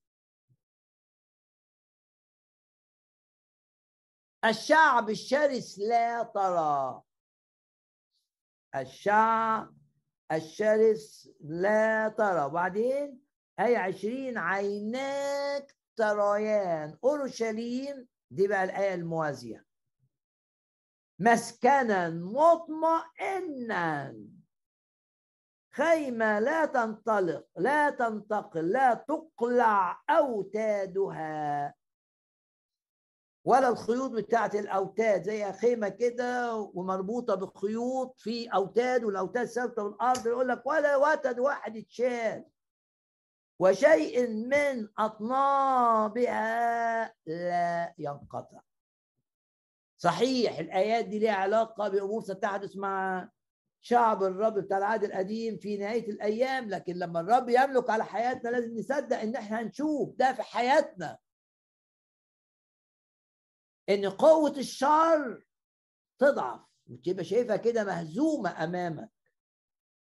الشعب الشرس لا ترى. الشعب الشرس لا ترى. وبعدين آية عشرين عيناك تريان. أورشليم دي بقى الآية الموازية. مسكنا مطمئنا. خيمة لا تنطلق لا تنتقل لا تقلع أوتادها. ولا الخيوط بتاعت الأوتاد زي خيمة كده ومربوطة بخيوط في أوتاد والأوتاد ثابتة بالأرض يقول لك ولا وتد واحد اتشال وشيء من أطنابها لا ينقطع. صحيح الآيات دي ليها علاقة بأمور ستحدث مع شعب الرب بتاع العهد القديم في نهاية الأيام لكن لما الرب يملك على حياتنا لازم نصدق إن إحنا هنشوف ده في حياتنا. إن قوة الشر تضعف وتبقى شايفها كده مهزومة أمامك.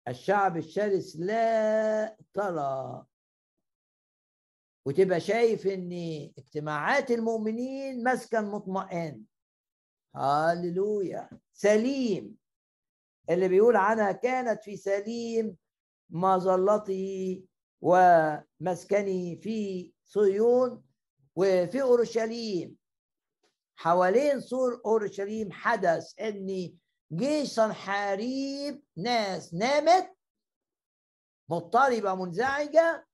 الشعب الشرس لا ترى. وتبقى شايف إن اجتماعات المؤمنين مسكن مطمئن هللويا. سليم. اللي بيقول عنها كانت في سليم مظلتي ومسكني في صيون وفي أورشليم. حوالين سور أورشليم حدث إن جيش صنحاريب ناس نامت مضطربة منزعجة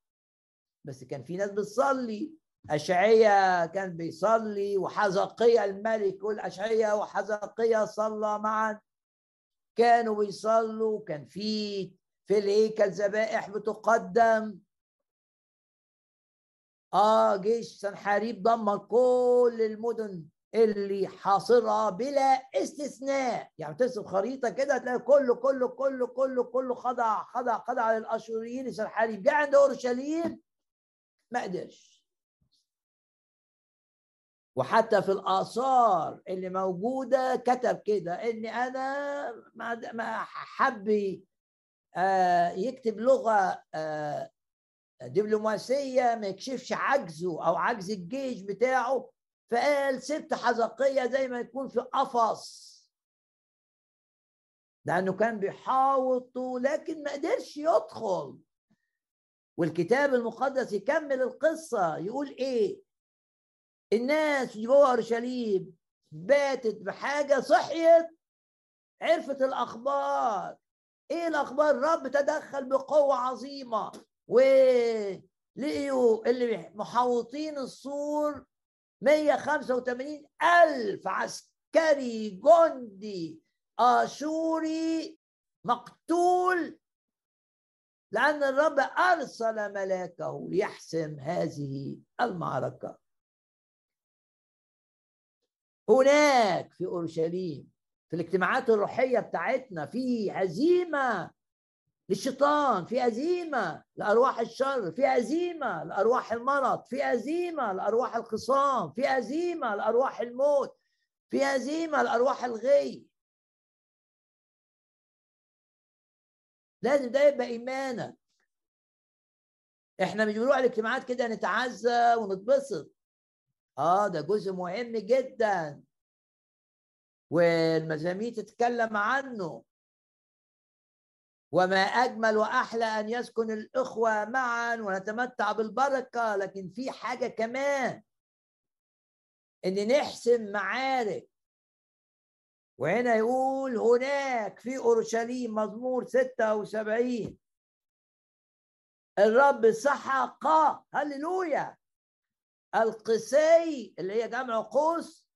بس كان في ناس بتصلي. أشعية كان بيصلي وحزقية الملك والأشعية وحزقية صلى معا. كانوا بيصلوا كان في في الهيكل ذبائح بتقدم. آه جيش سنحاريب دمر كل المدن اللي حاصرها بلا استثناء. يعني ترسم خريطة كده هتلاقي كله كله كله كله كله خضع خضع خضع للأشوريين سنحاريب جه عند أورشليم ما قدرش. وحتى في الآثار اللي موجودة كتب كده إن أنا ما حب آه، يكتب لغة آه، دبلوماسية ما يكشفش عجزه أو عجز الجيش بتاعه فقال سبت حزقية زي ما يكون في قفص. لأنه كان بيحاوطه لكن ما قدرش يدخل. والكتاب المقدس يكمل القصة يقول إيه؟ الناس جوه أورشليم باتت بحاجة صحيت عرفت الأخبار. إيه الأخبار؟ الرب تدخل بقوة عظيمة. ولقيوا اللي محوطين السور 185 ألف عسكري جندي آشوري مقتول. لأن الرب أرسل ملاكه ليحسم هذه المعركة. هناك في أورشليم في الاجتماعات الروحية بتاعتنا في هزيمة للشيطان في هزيمة لأرواح الشر في هزيمة لأرواح المرض في هزيمة لأرواح الخصام في هزيمة لأرواح الموت في هزيمة لأرواح الغي. لازم ده يبقى إيمانك. إحنا مش بنروح الاجتماعات كده نتعزى ونتبسط. آه ده جزء مهم جدا. والمزامير تتكلم عنه. وما أجمل وأحلى أن يسكن الإخوة معا ونتمتع بالبركة لكن في حاجة كمان. إن نحسم معارك. وهنا يقول هناك في أورشليم مزمور 76 الرب سحق هللويا. القسي اللي هي جمع قوس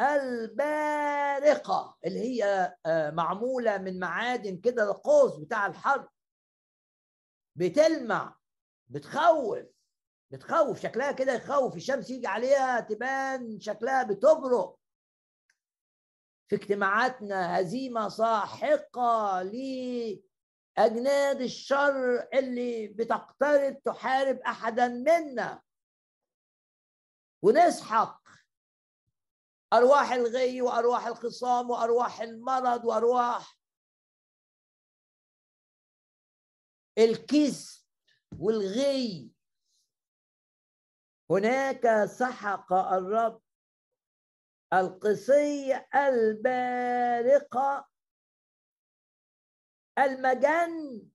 البارقة اللي هي آه، معمولة من معادن كده القوس بتاع الحرب. بتلمع بتخوف بتخوف شكلها كده يخوف. الشمس يجي عليها تبان شكلها بتبرق. في اجتماعاتنا هزيمة ساحقة لأجناد الشر اللي بتقترب تحارب أحدا منا. ونسحق أرواح الغي وأرواح الخصام وأرواح المرض وأرواح الكذب والغي. هناك سحق الرب القصي البارقة المجن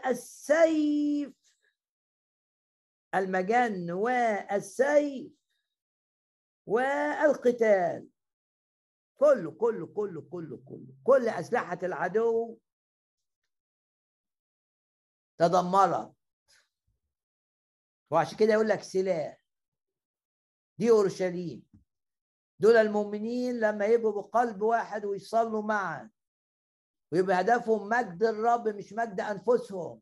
والسيف المجن والسيف والقتال. كله كله كله كله كله كل أسلحة العدو تدمرت وعشان كده يقول لك سلاح. دي أورشليم. دول المؤمنين لما يبقوا بقلب واحد ويصلوا معا ويبقى هدفهم مجد الرب مش مجد أنفسهم.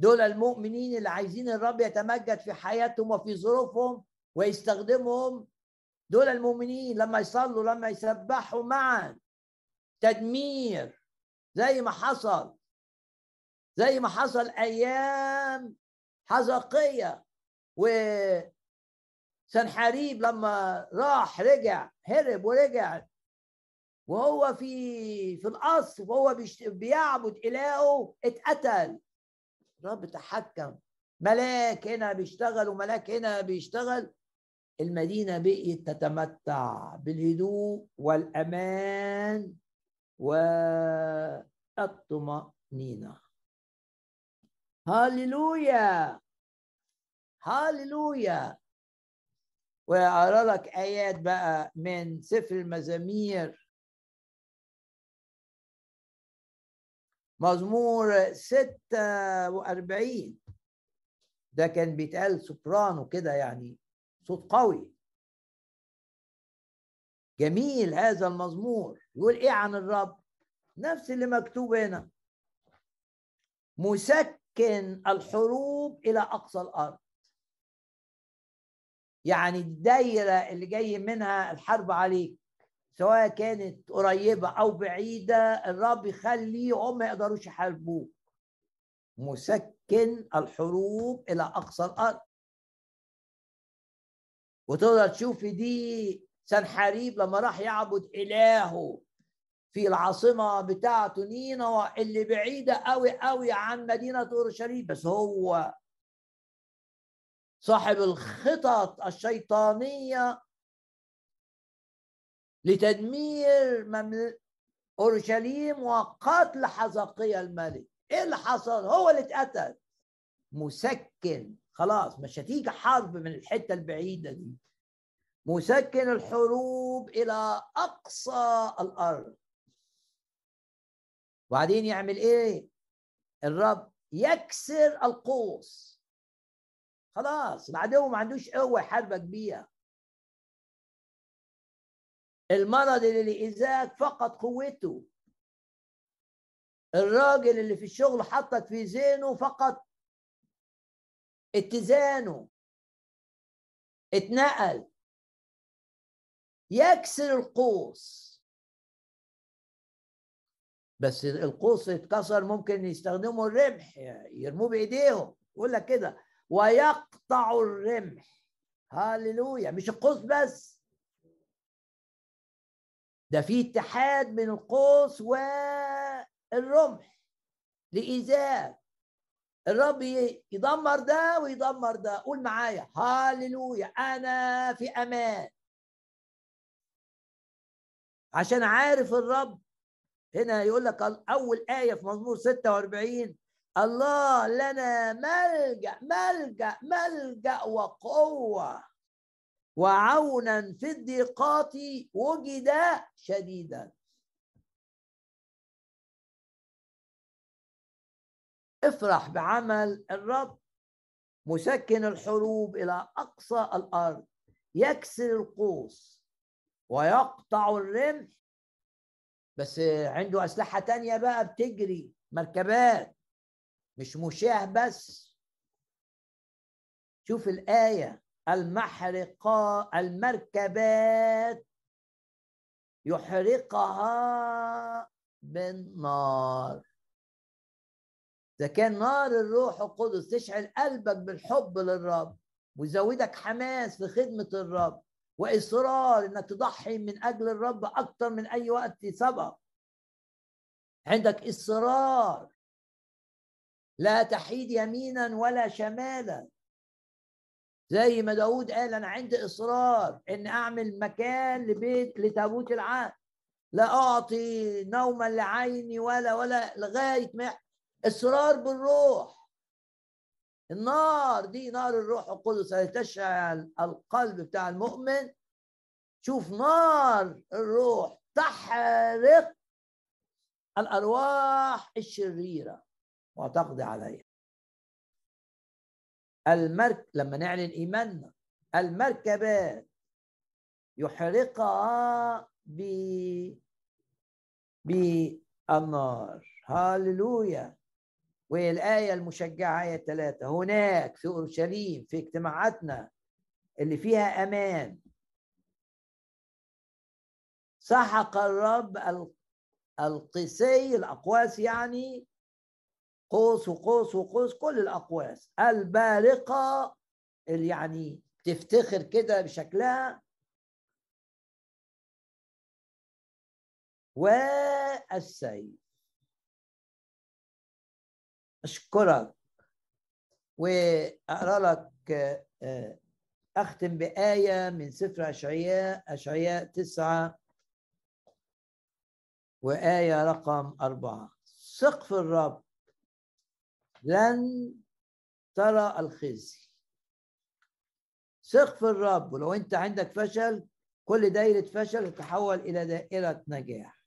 دول المؤمنين اللي عايزين الرب يتمجد في حياتهم وفي ظروفهم ويستخدمهم. دول المؤمنين لما يصلوا لما يسبحوا معا تدمير زي ما حصل زي ما حصل أيام حزقية وسنحاريب لما راح رجع هرب ورجع وهو في في القصر وهو بيعبد إلهه اتقتل. الرب تحكم. ملاك هنا بيشتغل وملاك هنا بيشتغل. المدينة بقيت تتمتع بالهدوء والأمان والطمأنينة. هاليلويا هاليلويا واقرا لك آيات بقى من سفر المزامير. مزمور 46 ده كان بيتقال سوبرانو كده يعني صوت قوي. جميل هذا المزمور. يقول إيه عن الرب؟ نفس اللي مكتوب هنا. مسكن الحروب إلى أقصى الأرض. يعني الدايرة اللي جاي منها الحرب عليك. سواء كانت قريبة أو بعيدة الرب يخليهم ما يقدروش يحاربوك مسكن الحروب إلى أقصى الأرض. وتقدر تشوف دي سنحاريب لما راح يعبد إلهه في العاصمة بتاعته نينوى اللي بعيدة قوي قوي عن مدينة أورشليم. بس هو صاحب الخطط الشيطانية لتدمير ممل... أورشليم وقتل حزقية الملك. إيه اللي حصل؟ هو اللي اتقتل. مسكن. خلاص مش هتيجي حرب من الحتة البعيدة دي. مسكن الحروب إلى أقصى الأرض. وبعدين يعمل إيه؟ الرب يكسر القوس. خلاص العدو ما عندوش قوة يحاربك بيها المرض اللي لإيذاك فقد قوته. الراجل اللي في الشغل حطك في ذهنه فقط اتزانه. اتنقل. يكسر القوس. بس القوس اتكسر ممكن يستخدموا الرمح يرموه بإيديهم. يقول لك كده. ويقطع الرمح. هاليلويا مش القوس بس. ده في اتحاد بين القوس والرمح لإيذاء. الرب يدمر ده ويدمر ده. قول معايا. هاليلويا أنا في أمان. عشان عارف الرب. هنا يقول لك أول آية في مزمور 46 الله لنا ملجأ ملجأ ملجأ وقوة. وعونا في الضيقات وجد شديدا. افرح بعمل الرب مسكن الحروب إلى أقصى الأرض يكسر القوس ويقطع الرمح. بس عنده أسلحة تانية بقى بتجري مركبات مش مشاة بس. شوف الآية. المحرقة المركبات يحرقها بالنار. إذا كان نار الروح القدس تشعل قلبك بالحب للرب ويزودك حماس في خدمة الرب وإصرار إنك تضحي من أجل الرب أكثر من أي وقت سبق. عندك إصرار. لا تحيد يمينا ولا شمالا. زي ما داود قال أنا عندي إصرار إن أعمل مكان لبيت لتابوت العهد. لا أعطي نوما لعيني ولا ولا لغاية ما إصرار بالروح. النار دي نار الروح القدس التي تشعل القلب بتاع المؤمن. شوف نار الروح تحرق الأرواح الشريرة. وتقضي عليها المرك لما نعلن إيماننا المركبات يحرقها ب ب النار هاللويا. والآية المشجعة آية ثلاثة. هناك في أورشليم في اجتماعاتنا اللي فيها أمان. سحق الرب القسي الأقواس يعني قوس وقوس وقوس كل الأقواس. البارقة اللي يعني تفتخر كده بشكلها. والسيف. أشكرك. وأقرأ لك آه، أختم بآية من سفر أشعياء أشعياء تسعة وآية رقم أربعة. سقف الرب. لن ترى الخزي. سقف الرب ولو أنت عندك فشل كل دايرة فشل تتحول إلى دائرة نجاح.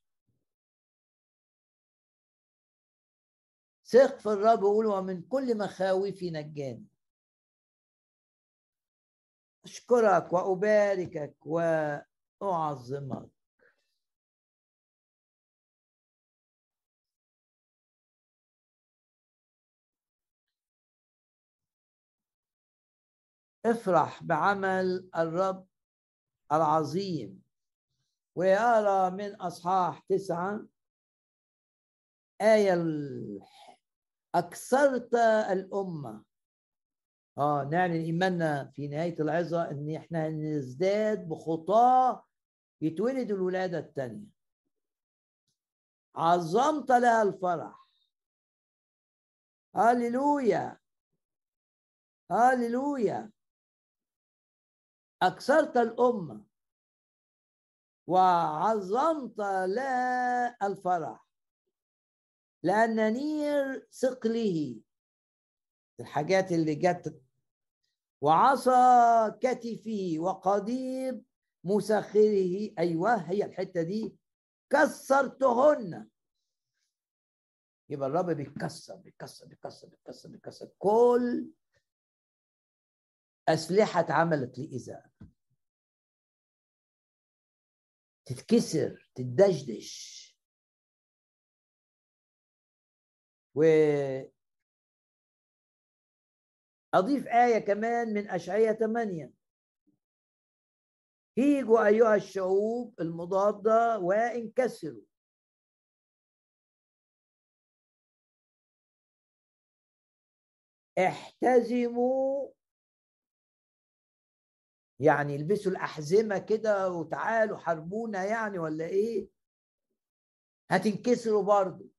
سقف الرب يقول ومن كل مخاوفي نجاني. أشكرك وأباركك وأعظمك. افرح بعمل الرب العظيم. ويرى من أصحاح تسعة آية أكثرت الأمة. آه نعلن إيماننا في نهاية العظة إن إحنا نزداد بخطاه يتولد الولادة الثانية عظمت لها الفرح. هللويا. هللويا. اكثرت الامه وعظمت لها الفرح. لأن نير ثقله. الحاجات اللي جت وعصا كتفه وقضيب مسخره. أيوه هي الحتة دي. كسرتهن. يبقى الرب بيكسر بيكسر بيكسر بيكسر بيكسر. كل أسلحة اتعملت لإيذاء تتكسر تدشدش و أضيف آية كمان من أشعية 8 هيجوا أيها الشعوب المضادة وانكسروا. احتزموا يعني البسوا الأحزمة كده وتعالوا حاربونا يعني ولا إيه؟ هتنكسروا برضه.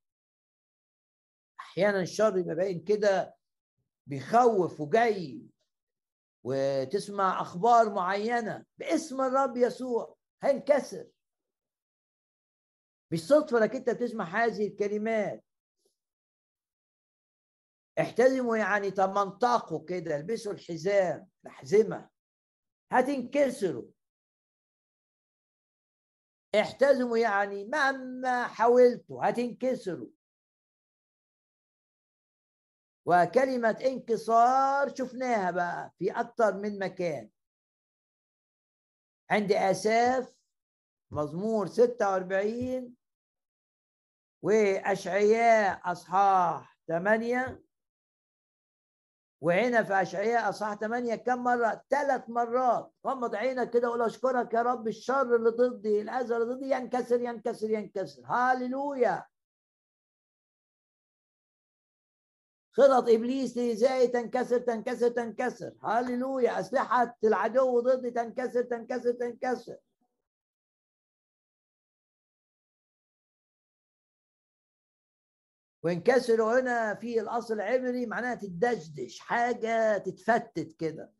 أحيانا الشر يبقى باين كده بيخوف وجاي وتسمع أخبار معينة باسم الرب يسوع هينكسر. مش صدفه إنك أنت بتسمع هذه الكلمات. احتزموا يعني تمنطقوا كده البسوا الحزام الأحزمة. هتنكسروا. احتزموا يعني مهما حاولتوا هتنكسروا. وكلمة انكسار شفناها بقى في أكثر من مكان. عند آساف مزمور 46 وأشعياء أصحاح 8 وهنا في أشعياء أصحاح 8 كم مرة؟ ثلاث مرات. غمض عينك كده وقول أشكرك يا رب الشر اللي ضدي الأذى اللي ضدي ينكسر ينكسر ينكسر. هاليلويا. خطط إبليس لإزاي تنكسر تنكسر تنكسر. هللويا أسلحة العدو ضدي تنكسر تنكسر تنكسر. وينكسر هنا في الأصل العبري معناها تدشدش حاجة تتفتت كده.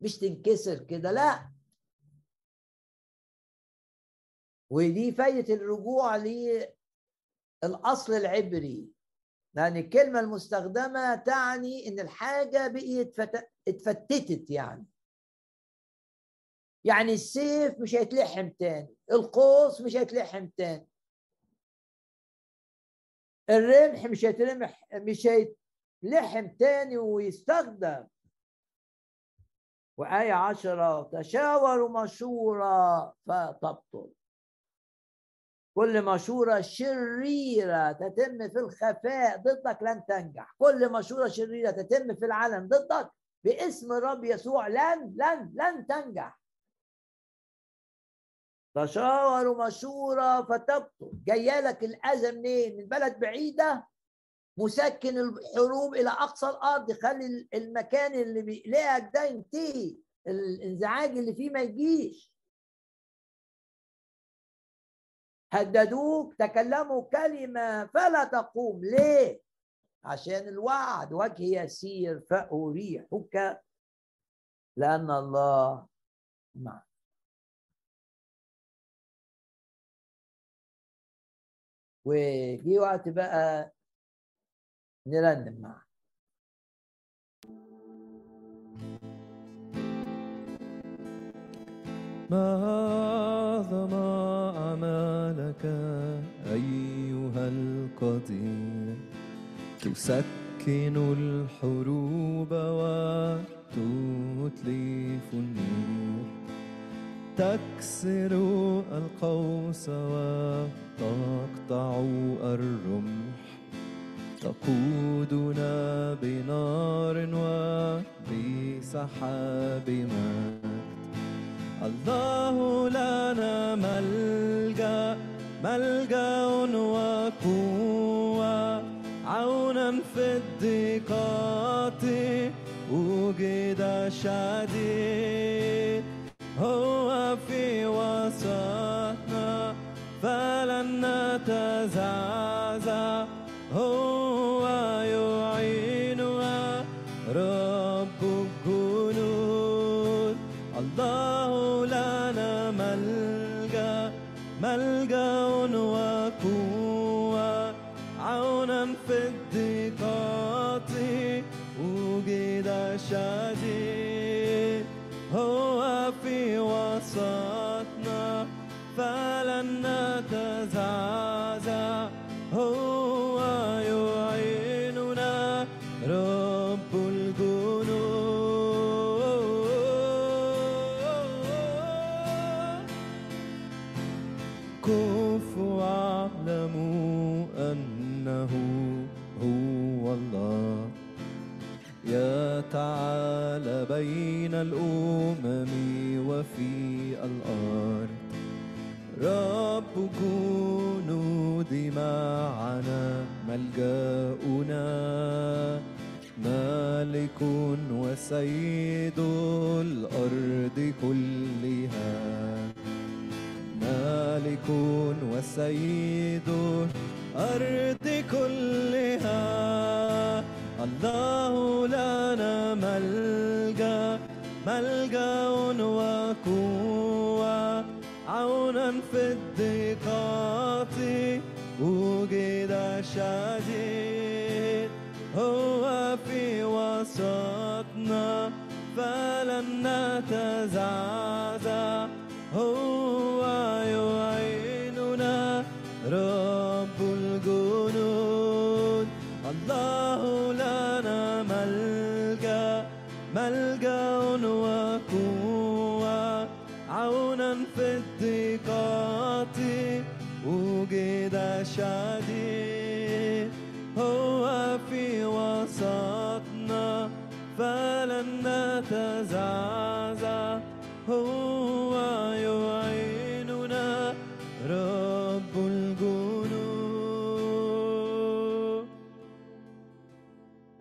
مش تنكسر كده لا. ودي فايدة الرجوع للأصل العبري. لأن الكلمة المستخدمة تعني إن الحاجة بقيت اتفتتت يعني. يعني السيف مش هيتلحم تاني القوس مش هيتلحم تاني. الرمح مش هيترمح مش هيتلحم تاني ويستخدم. وآية عشرة تشاوروا مشورة فتبطل. كل مشورة شريرة تتم في الخفاء ضدك لن تنجح. كل مشورة شريرة تتم في العلن ضدك باسم الرب يسوع لن لن لن تنجح. تشاوروا مشورة فتبطل. جاية لك الأذى منين؟ من بلد بعيدة مسكن الحروب إلى أقصى الأرض. خلي المكان اللي بيقلقك ده ينتهي. الانزعاج اللي فيه ما يجيش. هددوك تكلموا كلمة فلا تقوم. ليه؟ عشان الوعد. وجه يسير فأريحك لأن الله معك. وجي وقت بقى نرنم معه ما أعظم أعمالك أيها القدير؟ تسكن الحروب وتتلف النير تكسر القوس وتقطع الرمح تقودنا بنار وبسحاب مجد الله لنا ملجأ ملجأ وقوة عونا في الضيقات وجد شديد بين الأمم وفي الأرض. رب جنود معنا ملجأنا. مالك وسيد الأرض كلها. مالك وسيد الأرض كلها. فلن نتزعزع هو يعيننا رب الجنود. الله لنا ملجأ ملجأ وقوة. عونا في الضيقات وجد شديد هو يعيننا رب الجنود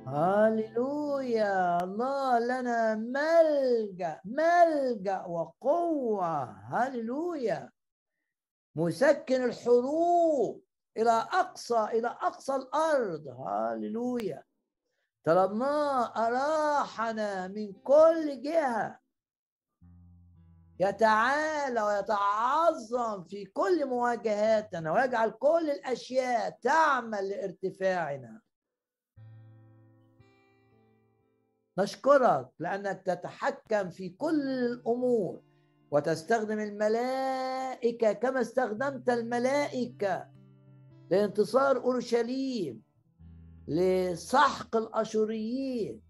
هللويا الله لنا ملجأ ملجأ وقوة هللويا مسكن الحروب إلى أقصى إلى أقصى الأرض هللويا طلبناه أراحنا من كل جهة. يتعالى ويتعظم في كل مواجهاتنا ويجعل كل الأشياء تعمل لارتفاعنا. نشكرك لأنك تتحكم في كل الأمور وتستخدم الملائكة كما استخدمت الملائكة لانتصار أورشليم. لسحق الأشوريين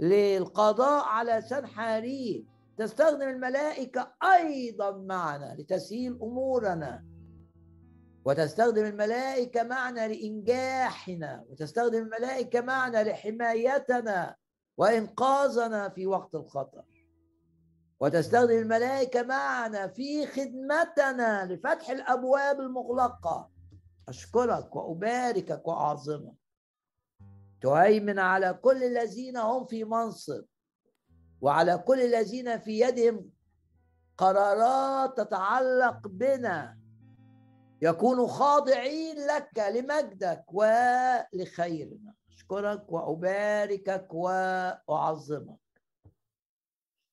للقضاء على سنحاريب تستخدم الملائكة أيضا معنا لتسهيل أمورنا وتستخدم الملائكة معنا لإنجاحنا وتستخدم الملائكة معنا لحمايتنا وإنقاذنا في وقت الخطر وتستخدم الملائكة معنا في خدمتنا لفتح الأبواب المغلقة. أشكرك وأباركك وأعظمك. تهيمن على كل الذين هم في منصب وعلى كل الذين في يدهم قرارات تتعلق بنا. يكونوا خاضعين لك لمجدك ولخيرنا. أشكرك وأباركك وأعظمك.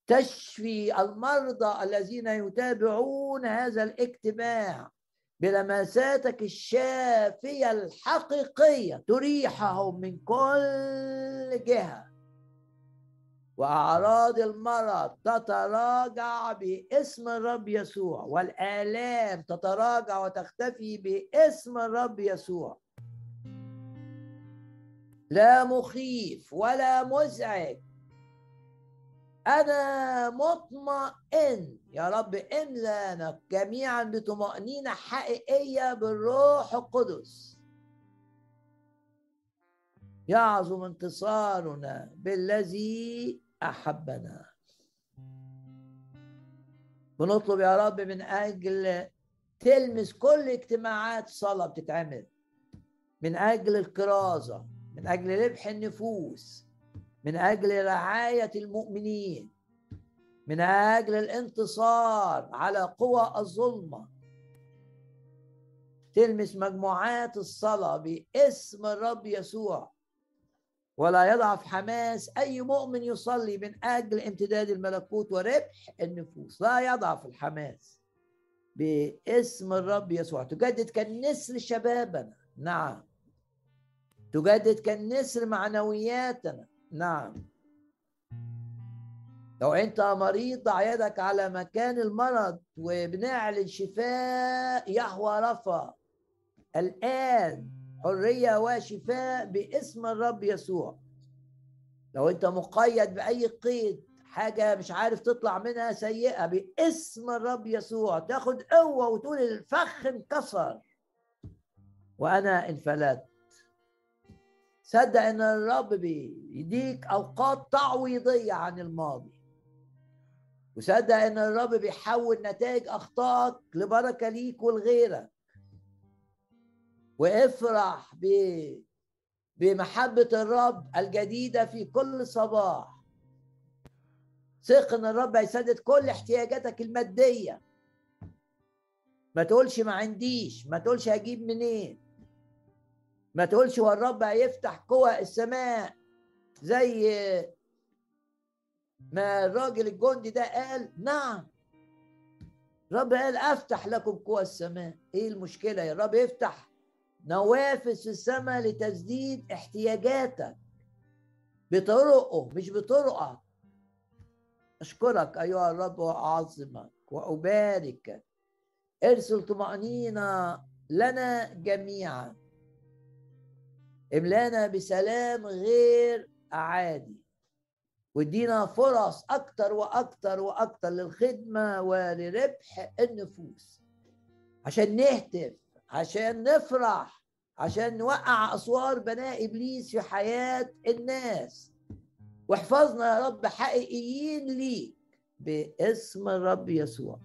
تشفي المرضى الذين يتابعون هذا الاجتماع. بلمساتك الشافية الحقيقية تريحهم من كل جهة. وأعراض المرض تتراجع باسم الرب يسوع والآلام تتراجع وتختفي باسم الرب يسوع. لا مخيف ولا مزعج أنا مطمئن. يا رب املانا جميعا بطمأنينة حقيقية بالروح القدس. يعظم انتصارنا بالذي أحبنا. بنطلب يا رب من أجل تلمس كل اجتماعات صلاة بتتعمل. من أجل الكرازة من أجل ربح النفوس. من أجل رعاية المؤمنين من أجل الانتصار على قوى الظلمة. تلمس مجموعات الصلاة باسم الرب يسوع. ولا يضعف حماس أي مؤمن يصلي من أجل امتداد الملكوت وربح النفوس. لا يضعف الحماس باسم الرب يسوع. تجدد كالنسر شبابنا. نعم. تجدد كالنسر معنوياتنا. نعم. لو أنت مريض ضع يدك على مكان المرض وبنعلن شفاء يهوى رفا. الآن حرية وشفاء باسم الرب يسوع. لو أنت مقيد بأي قيد حاجة مش عارف تطلع منها سيئة باسم الرب يسوع. تاخد قوة وتقول الفخ انكسر. وأنا انفلت. صدق إن الرب بيديك أوقات تعويضية عن الماضي. وصدق إن الرب بيحول نتائج أخطائك لبركة ليك ولغيرك. وافرح ب بمحبة الرب الجديدة في كل صباح. ثق إن الرب هيسدد كل احتياجاتك المادية. ما تقولش ما عنديش ما تقولش هجيب منين. ما تقولش هو الرب هيفتح قوى السماء زي ما الراجل الجندي ده قال؟ نعم. الرب قال أفتح لكم قوى السماء. إيه المشكلة؟ يا الرب يفتح نوافذ في السماء لتسديد احتياجاتك بطرقه مش بطرقك. أشكرك أيها الرب وأعظمك واباركك ارسل طمأنينة لنا جميعا. املانا بسلام غير عادي. وادينا فرص أكتر وأكتر وأكتر للخدمة ولربح النفوس. عشان نهتف عشان نفرح عشان نوقع أسوار بناء إبليس في حياة الناس. واحفظنا يا رب حقيقيين ليك باسم الرب يسوع.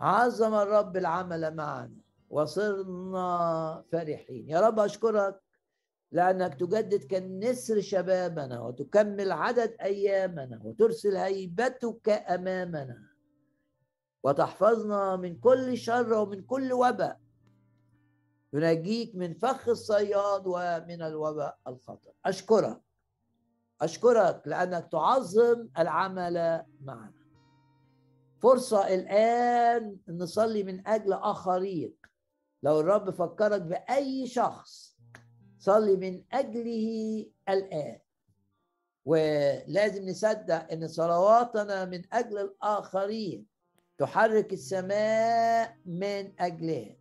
عظم الرب العمل معنا. وصرنا فرحين. يا رب أشكرك لأنك تجدد كالنسر شبابنا وتكمل عدد أيامنا وترسل هيبتك أمامنا وتحفظنا من كل شر ومن كل وباء. ينجيك من فخ الصياد ومن الوباء الخطر. أشكرك. أشكرك لأنك تعظم العمل معنا. فرصة الآن نصلي من أجل آخرين. لو الرب فكرك بأي شخص صلي من أجله الآن. ولازم نصدق إن صلواتنا من أجل الآخرين تحرك السماء من اجلهم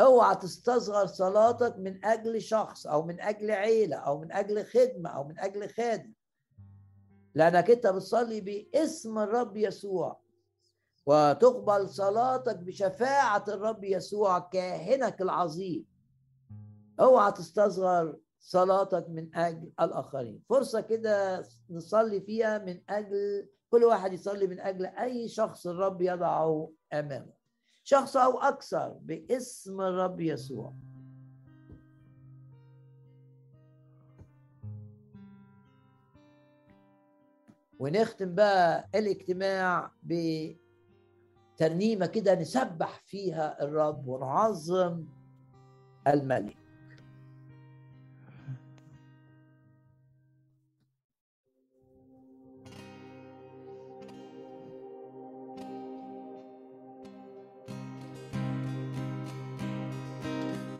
اوعى تستصغر صلاتك من أجل شخص أو من أجل عيلة أو من أجل خدمة أو من أجل خادم. لأنك أنت بتصلي باسم الرب يسوع. وتقبل صلاتك بشفاعة الرب يسوع كاهنك العظيم. اوعى تستصغر صلاتك من أجل الآخرين. فرصة كده نصلي فيها من أجل كل واحد يصلي من أجل أي شخص الرب يضعه أمامه. شخص أو أكثر باسم الرب يسوع. ونختم بقى الاجتماع بترنيمه كده نسبح فيها الرب ونعظم الملك.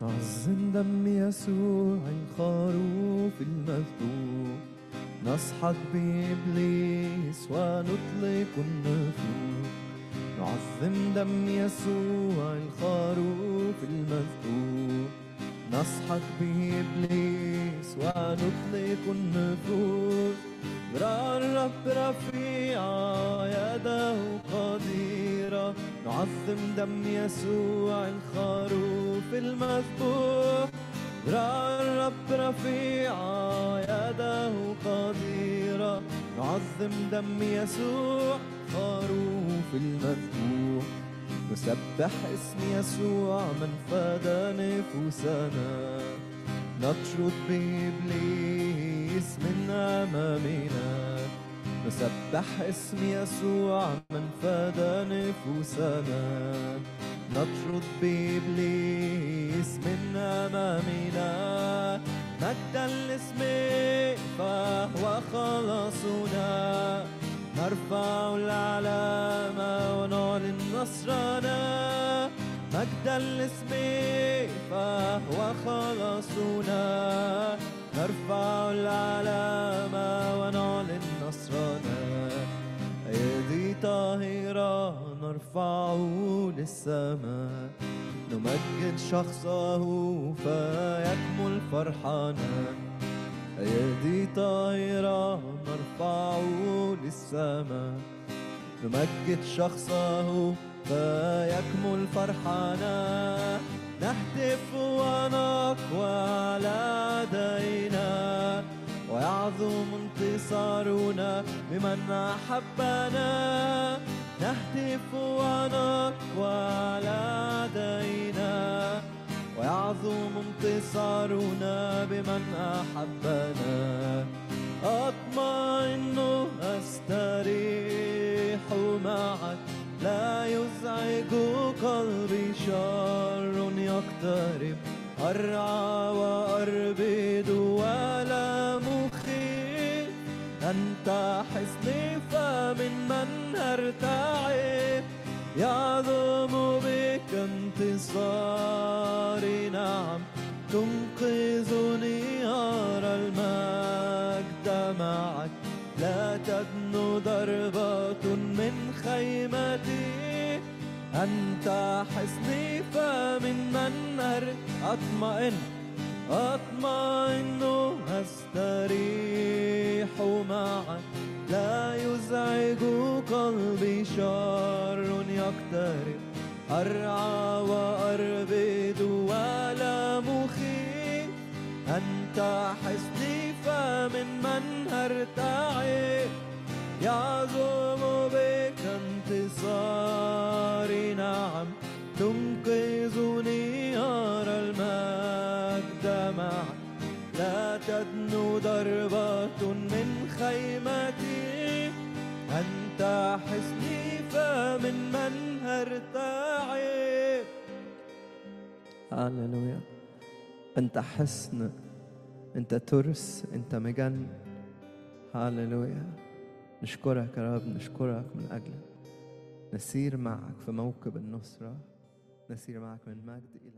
نعظم دم يسوع الخروف المذبوح نسحق بإبليس ونطلق النفوس. نعظم دم يسوع الخروف المذبوح نسحق بإبليس ونطلق النفوس. برا الرب رفيعة يده قديرة. نعظم دم يسوع الخروف المذبوح برا الرب رفيعة يده قديرة. نعظم دم يسوع خروف المذبوح نسبح اسم يسوع من فدى نفوسنا. نطرد بإبليس من أمامنا. نسبح اسم يسوع من فدى نفوسنا. نطرد بإبليس من أمامنا. مجدا لاسمه فهو خلاصنا. نرفع العلامة ونعلن نصرنا مجدا لاسمه فهو خلاصنا نرفع العلامة ونعلن نصرنا. أيدي طاهرة نرفعه للسماء. نمجد شخصه فيكمل فرحنا أيدي طاهرة نرفعه للسماء نمجد شخصه فيكمل فرحنا. نهتف ونقوى على ويعظم انتصارنا بمن أحبنا. نهتف ونقوى على ويعظم انتصارنا بمن أحبنا. أطمئن أستريح معك. لا يزعج قلبي شر يقترب. أرعى وأربد ولا مخيف. أنت حصني فمن من أرتعب يعظم انتصاري نعم تنقذني أرى المجد معك لا تدنو ضربة من خيمتي أنت حصني فمن من أر أطمئن أطمئن أستريح معك لا يزعج قلبي شر يقترب أرعى وأربد ولا مخيف أنت حصني فمن من أرتعب يعظم بك انتصاري. نعم تنقذني أرى المجد معك لا تدنو ضربة من خيمتي. أنت حصني فمن من أرتعب هللويا. أنت حصن أنت ترس أنت مجن. هللويا. نشكرك يا رب نشكرك من اجلك نسير معك في موكب النصرة. نسير معك من مجد إلى